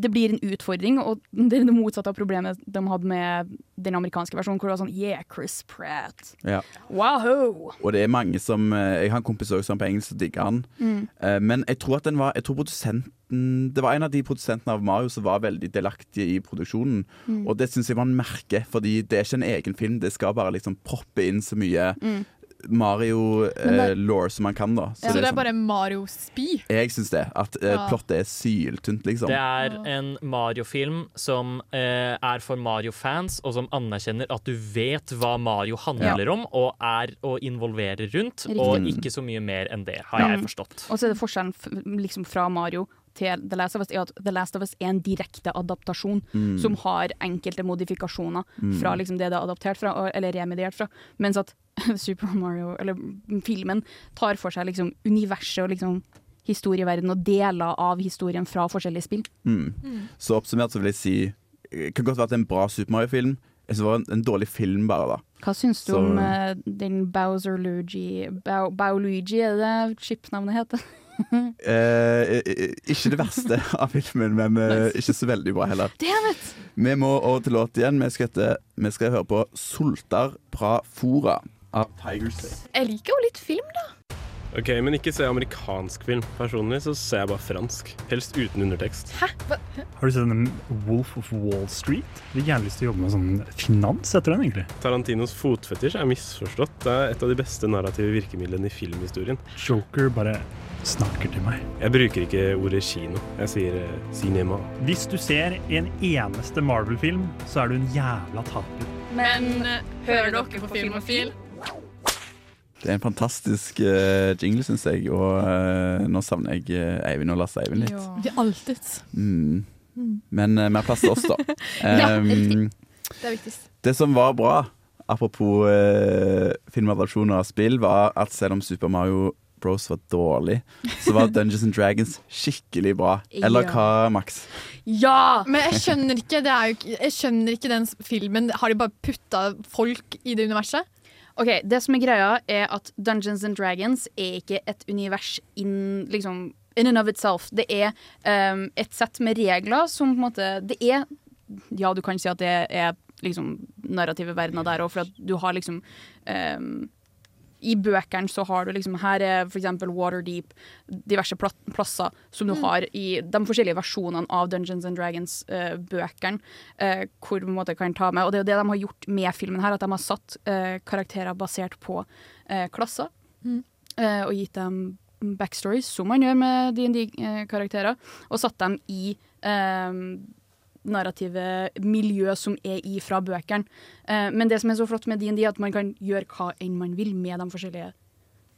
Det blir en utfordring, og det er det motsatte av problemet de hadde med den amerikanske versjonen, hvor det var sånn Yeah, Chris Pratt. Ja. Wow! Og det er mange som eh, Jeg har en kompis også som på engelsk digger han. Mm. Eh, Men jeg tror at den var Jeg tror produsenten Det var en av de produsentene av Mario som var veldig delaktige i produksjonen. Mm. Og det syns jeg man merker, fordi det er ikke en egen film. Det skal bare liksom proppe inn så mye Mm. Mario-law som man kan, da. Så det er sånn- bare Mario-spy? Jeg syns det. At eh, Ja. plottet er syltynt, liksom. Det er en Mario-film som eh, er for Mario-fans, og som anerkjenner at du vet hva Mario handler Ja. om, og er å involvere rundt, Riktig. og ikke så mye mer enn det, har jeg Mm. forstått. Og så er det forskjellen f liksom fra Mario til The Last of Us, er at The Last of Us er en direkte adaptasjon Mm. som har enkelte modifikasjoner Mm. fra liksom det det er adaptert fra, eller remediert fra. Mens at Super Mario, eller filmen, tar for seg liksom universet og liksom historieverden og deler av historien fra forskjellige spill. Mm. Så oppsummert så vil jeg si Det kan godt være at det er en bra Super Mario-film. Jeg synes det var en, en dårlig film, bare. da Hva syns du Så- om uh, den Bowser Luigi Bow, Bowluigi, er det skipnavnet chipnavnet heter? Eh, eh, ikke det verste av filmen, men nice. ikke så veldig bra heller. Vi må over til låt igjen. Vi skal, hete, vi skal høre på 'Soltar pra fora' av Tiger State. Jeg liker jo litt film, da. Ok, Men ikke se amerikansk film. Personlig så ser jeg bare fransk. Helst uten undertekst. Hæ? Hva? Har du sett den Wolf of Wall Street? Jeg har gjerne lyst til å jobbe med sånn finans etter den, egentlig. Tarantinos fotfetisj er misforstått. Det er et av de beste narrative virkemidlene i filmhistorien. Joker bare snakker til meg. Jeg bruker ikke ordet kino. Jeg sier eh, cinema. Hvis du ser en eneste Marvel-film, så er du en jævla taper. Men eh, hører dere på Filmofil? Det er en fantastisk uh, jingle, syns jeg. Og uh, nå savner jeg uh, Eivind og Lasse Eivind litt. Det er alltid. Mm. Mm. Men mer plass til oss, da. Ja, Um, riktig. Det er viktigst. Det som var bra, apropos uh, filmadopsjoner av spill, var at selv om Super Mario Bros var dårlig, så var Dungeons and Dragons skikkelig bra. Eller Ja. hva, Max? Ja! Men jeg skjønner ikke det er jo Jeg skjønner ikke den filmen. Har de bare putta folk i det universet? Ok, Det som er greia, er at Dungeons and Dragons er ikke et univers in, liksom, in and of itself. Det er um, et sett med regler som på en måte Det er Ja, du kan si at det er liksom narrative verdener der òg, for at du har liksom um, i bøkene så har du liksom Her er eksempel Waterdeep, diverse plasser som du Mm. har i de forskjellige versjonene av Dungeons and Dragons-bøkene, eh, hvor du på en måte kan ta med Og det er jo det de har gjort med filmen her, at de har satt eh, karakterer basert på eh, klasser. Mm. eh, og gitt dem backstories, som man gjør med DND-karakterer, og satt dem i eh, narrative miljø som er i fra bøkene. Eh, men det som er så flott med DND, er at man kan gjøre hva enn man vil med de forskjellige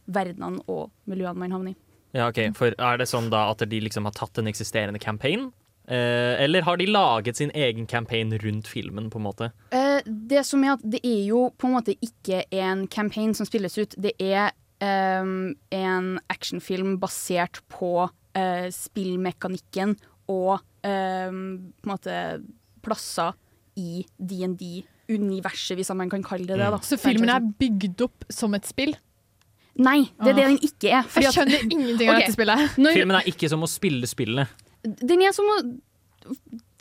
verdenene og miljøene man havner i. Ja, ok, for Er det sånn da at de liksom har tatt en eksisterende campaign? Eh, eller har de laget sin egen campaign rundt filmen, på en måte? Eh, det som er at det er jo på en måte ikke en campaign som spilles ut. Det er ehm, en actionfilm basert på spillmekanikken og eh, på en måte plasser i DND-universet, hvis man kan kalle det det. Da. Så filmen er bygd opp som et spill? Nei, det er det Ah. den ikke er. fordi Jeg skjønner ingenting av okay. dette spillet. Når, Filmen er ikke som å spille spillet. Den er som å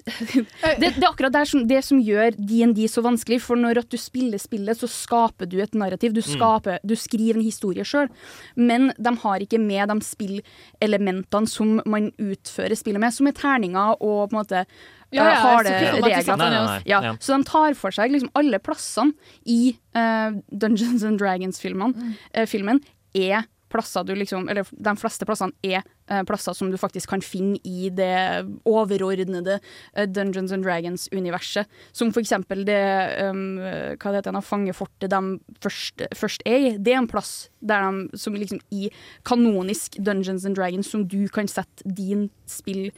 det, det er akkurat det, som, det som gjør DND så vanskelig. For når at du spiller spillet, så skaper du et narrativ. Du, Mm. du skriver en historie sjøl. Men de har ikke med de spillelementene som man utfører spillet med, som er terninger og på en måte Ja, eh, ja, harde så de regler. Ja, Ja. Så de tar for seg liksom alle plassene i uh, Dungeons and Dragons-filmen. Mm. Uh, filmen er plasser du liksom Eller de fleste plassene er eh, plasser som du faktisk kan finne i det overordnede eh, Dungeons and Dragons-universet. Som for eksempel det um, Hva det heter det, fangefortet de først, først er i. Det er en plass der de, som liksom i kanonisk Dungeons and Dragons som du kan sette din spill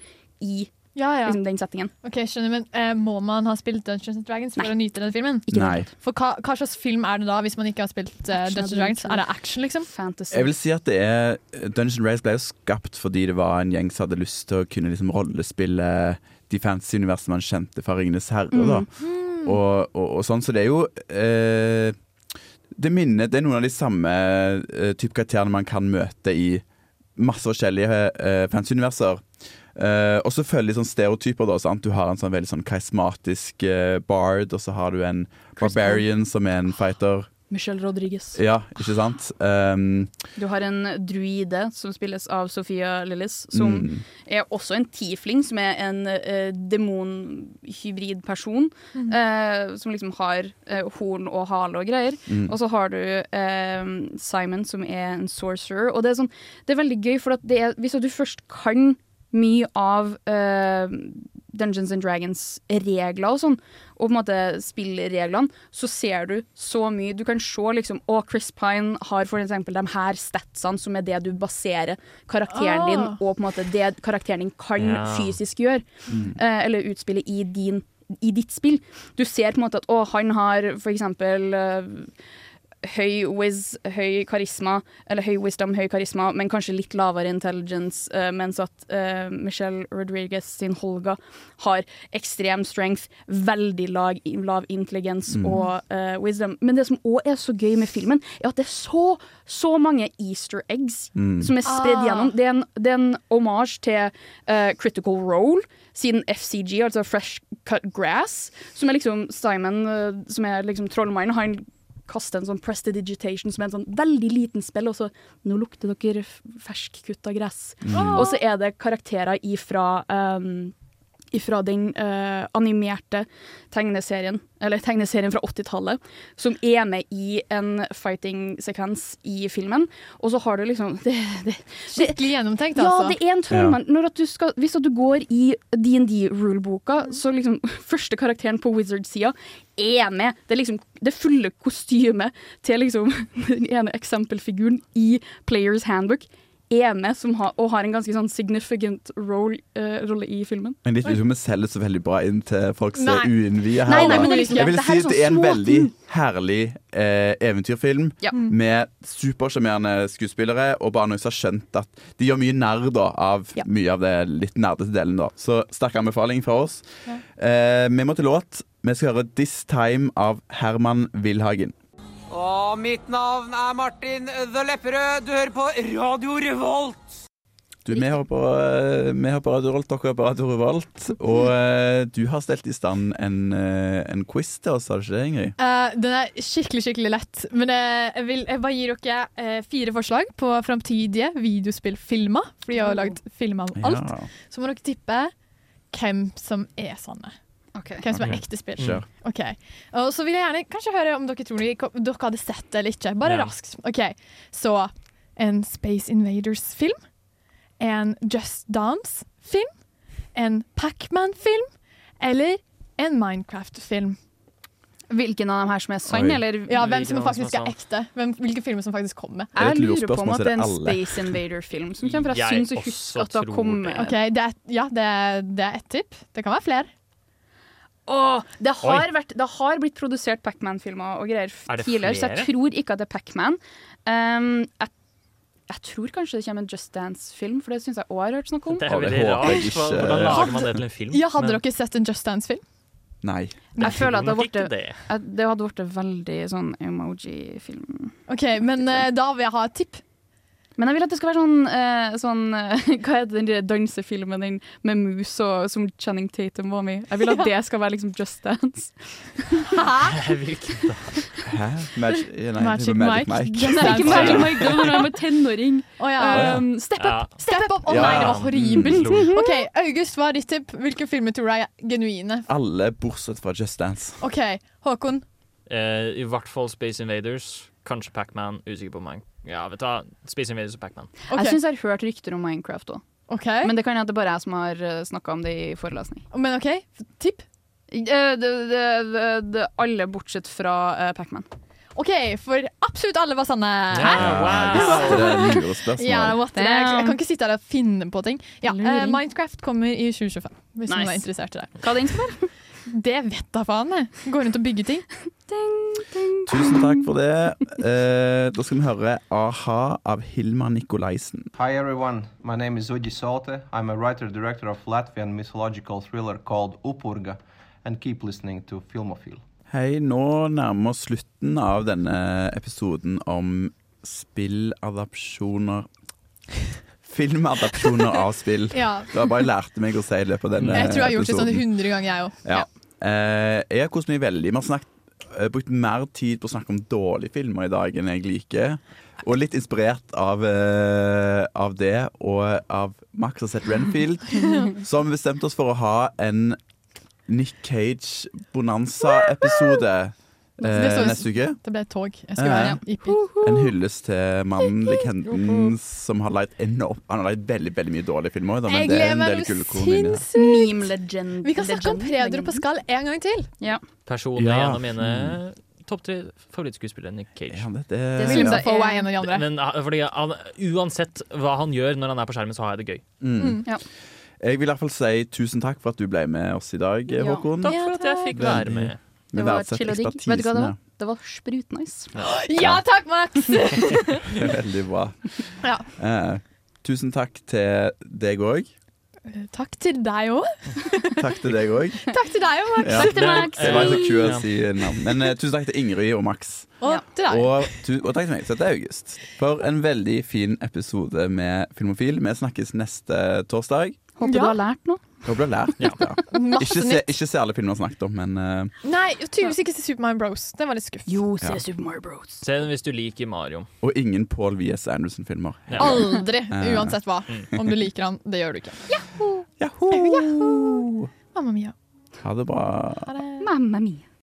i Ja, ja. liksom, den settingen. Ok, skjønner, men eh, Må man ha spilt Dungeons and Dragons for Nei. å nyte den filmen? Ikke Nei. For hva, hva slags film er det da, hvis man ikke har spilt eh, Dungeons and Dragons? Er det action, liksom? Fantasy. Jeg vil si at det er Dungeons and Dragons ble jo skapt fordi det var en gjeng som hadde lyst til å kunne liksom rollespille de fantasy-universene man kjente fra Ringenes herre. Da. Mm. Og, og, og sånn, så det er jo eh, Det minnet, Det er noen av de samme uh, type karakterene man kan møte i masse forskjellige uh, fantasy-universer. Eh, og så følger de sånn stereotyper. da sant? Du har en sånn veldig sånn karismatisk uh, bard, og så har du en barbarian som er en fighter. Michelle Rodriguez. Ja, ikke sant? Um, Du har en druide som spilles av Sofia Lillis, som Mm. er også en tiefling, som er en uh, demonhybrid person. Mm. Uh, som liksom har uh, horn og hale og greier. Mm. Og så har du eh, Simon, som er en sorcerer. Og det er, sånn, det er veldig gøy, for at det er, hvis du først kan mye av uh, Dungeons and Dragons-regler og sånn, og på en måte spillreglene, så ser du så mye. Du kan se liksom Å, Chris Pine har for eksempel de her statsene, som er det du baserer karakteren din Ah. og på en måte det karakteren din kan Ja. fysisk gjøre. Mm. Eh, eller utspille i din i ditt spill. Du ser på en måte at å, han har for eksempel eh, høy wiz, høy karisma, eller høy wisdom, høy karisma, men kanskje litt lavere intelligence, uh, mens at uh, Michelle Rodriguez sin Holga har ekstrem strength, veldig lag, lav intelligens Mm. og uh, wisdom. Men det som òg er så gøy med filmen, er at det er så, så mange easter eggs Mm. som er spredd Ah. gjennom. Det er en, det er en homage til Critical Role, sin FCG, altså Fresh Cut Grass, som er liksom Simon, som er liksom trollmannen. Han kaster en sånn prestidigitation som er en sånn veldig liten spill, og så Nå lukter dere ferskkutta gress. Mm. Og så er det karakterer ifra um, ifra den uh, animerte tegneserien, eller tegneserien fra 80-tallet, som er med i en fighting-sekvens i filmen. Og så har du liksom det, det, Skikkelig gjennomtenkt, ja, altså. det er en trollmann. Du skal, hvis at du går i DND-ruleboka, så liksom første karakteren på Wizard-sida er med. Det er liksom det fulle kostymet til liksom den ene eksempelfiguren i Players Handbook er som har, og har en ganske sånn significant role, uh, rolle i filmen. Men litt utom vi selger så veldig bra inn til folk som er Nei. her. Nei, nei, men det er liksom- jeg vil si er at sånn det er en veldig herlig eh, eventyrfilm Ja. med supersjarmerende skuespillere, og bare noen som har skjønt at de gjør mye narr da, av mye av det litt nerdete delen. da. Så sterk anbefaling fra oss. Ja. Eh, vi må til låt. Vi skal høre 'This Time' av Herman Wilhagen. Og mitt navn er Martin The Lepperød. Du hører på Radio Revolt. Du, vi hører på, eh, vi hører på Radio Revolt, dere hører på Radio Revolt. Og eh, du har stelt i stand en, eh, en quiz til oss, har du ikke det, Ingrid? Uh, den er skikkelig skikkelig lett. Men jeg vil jeg bare gir dere fire forslag på framtidige videospillfilmer. For de har jo lagd filmer av alt. Ja. Så må dere tippe hvem som er sanne. Hvem som er ekte spill. Kjør. Okay. Og så vil jeg gjerne kanskje høre om dere tror dere hadde sett det eller ikke. Bare Ja. raskt. Ok, Så en Space Invaders-film. En Just Dance-film. En Pacman-film. Eller en Minecraft-film. Hvilken av dem her som er sann, eller Ja, hvem som faktisk er ekte. Hvem, hvilke filmer som faktisk kommer. Jeg lurer på om at det er en Space Invader-film som kommer, for jeg Jeg syns å huske at det har kommet Okay, det er, Ja, det er, det er ett tipp. Det kan være flere. Åh, det, har vært, det har blitt produsert Pacman-filmer og greier Er tidligere, så jeg tror ikke at det er Pacman. Um, jeg, jeg tror kanskje det kommer en Just Dance-film, for det syns jeg òg har hørt snakk om. Det er veldig rart. Hva- Hvordan lager man det til en film? Ja, Hadde dere sett en Just Dance-film? Nei. Jeg føler at det, hadde har vært, det. at det hadde veldig sånn emoji-film. OK, men eh, da vil jeg ha et tipp. Men jeg vil at det skal være sånn, eh, sånn eh, Hva heter den der dansefilmen den med mus og som Channing Tatum var med i? Jeg vil at det skal være liksom Just Dance. Hvilken da? Hæ? Magic, ja, nei, Magic Magic Mike. Mike. Nei, ikke Magic Mike, det var når jeg var tenåring. Oh, ja. Um, step Ja. up! Step up! Å oh, nei, det var horribelt. Mm. OK, August, hva er ditt tipp? Hvilke filmer tror du er genuine? Alle bortsett fra Just Dance. OK, Håkon. Eh, I hvert fall Space Invaders. Kanskje Pacman. Usikker på meg. Ja, vet du hva. Spis en video som Pacman. Jeg syns jeg har hørt rykter om Minecraft òg. Okay. Men det kan hende det bare er jeg som har snakka om det i forelesning. Men OK, tipp? Eh, det, det, det, det, alle bortsett fra uh, Pacman. OK, for absolutt alle var sanne. Hæ? Wow. Det er lurespørsmål. Ja, jeg, kan ikke sitte her og finne på ting. Ja, uh, Minecraft kommer i 2025, hvis noen er interessert i det. Hva er det innspill? Det vet da faen. jeg. Går rundt og bygger ting. Tusen takk for det. Eh, da skal vi høre A-ha av Hilma Nikolaisen. Hi everyone, my name is Uji Solte. I'm a writer-director of Latvian mythological thriller called Upurga, and keep listening to Filmofil. Hei, nå nærmer vi oss slutten av denne episoden om spilladapsjoner Filmadapsjoner av spill. Ja. Det var bare jeg lærte meg å si det på denne episoden. Jeg tror jeg har gjort det sånn hundre 100 ganger, jeg òg. Ja. Eh, jeg har kost meg veldig. Vi har snakket, eh, brukt mer tid på å snakke om dårlige filmer i dag enn jeg liker. Og litt inspirert av, uh, av det og av Max har sett Renfield. som bestemte oss for å ha en Nick Cage-bonanza-episode så neste uke. Det ble et tog. Jeg skulle være Ja. En hyllest til mannen, legenden, som har lagd enormt Han har lagd veldig veldig mye dårlige filmer. Da, men Jeg det er gleder meg sinnssykt. Vi kan snakke om Pedro Pascal en gang til. Ja. Personlig Ja. gjennom mine topp tre favorittskuespillere, Nick Cage. Ja, det, Willem jeg er en av de andre. Men ah, fordi han, uansett hva han gjør når han er på skjermen, så har jeg det gøy. Mm. Jeg vil i hvert fall si tusen takk for at du ble med oss i dag, Håkon. Takk for at jeg fikk være med. Det var chill og digg. Vet du hva det var? Det var sprutnice. Ja takk, Max! Veldig bra. Ja. Eh, tusen takk til deg òg. Takk til deg òg. Takk til deg òg. Takk til deg òg, Max. Ja. Takk til Max. Jeg var så kul å si navn. Men eh, tusen takk til Ingrid og Max. Og til deg. Og, tu, og takk til meg, så dette er August. For en veldig fin episode med Filmofil. Vi snakkes neste torsdag. Håper du har lært noe. Håper du har lært. Ja. Ikke, se, ikke se alle filmene vi har snakket om, men uh... Nei, tydeligvis ikke se Superman Bros. Det var litt skuff. Jo, se Ja. Super Mario Bros. Se den hvis du liker Mario. Og ingen Paul V.S. Anderson-filmer. Ja. Aldri, Eh. uansett hva. Om du liker han. Det gjør du ikke. Yahoo! Mamma mia. Ha det bra. Ha det. Mamma mia.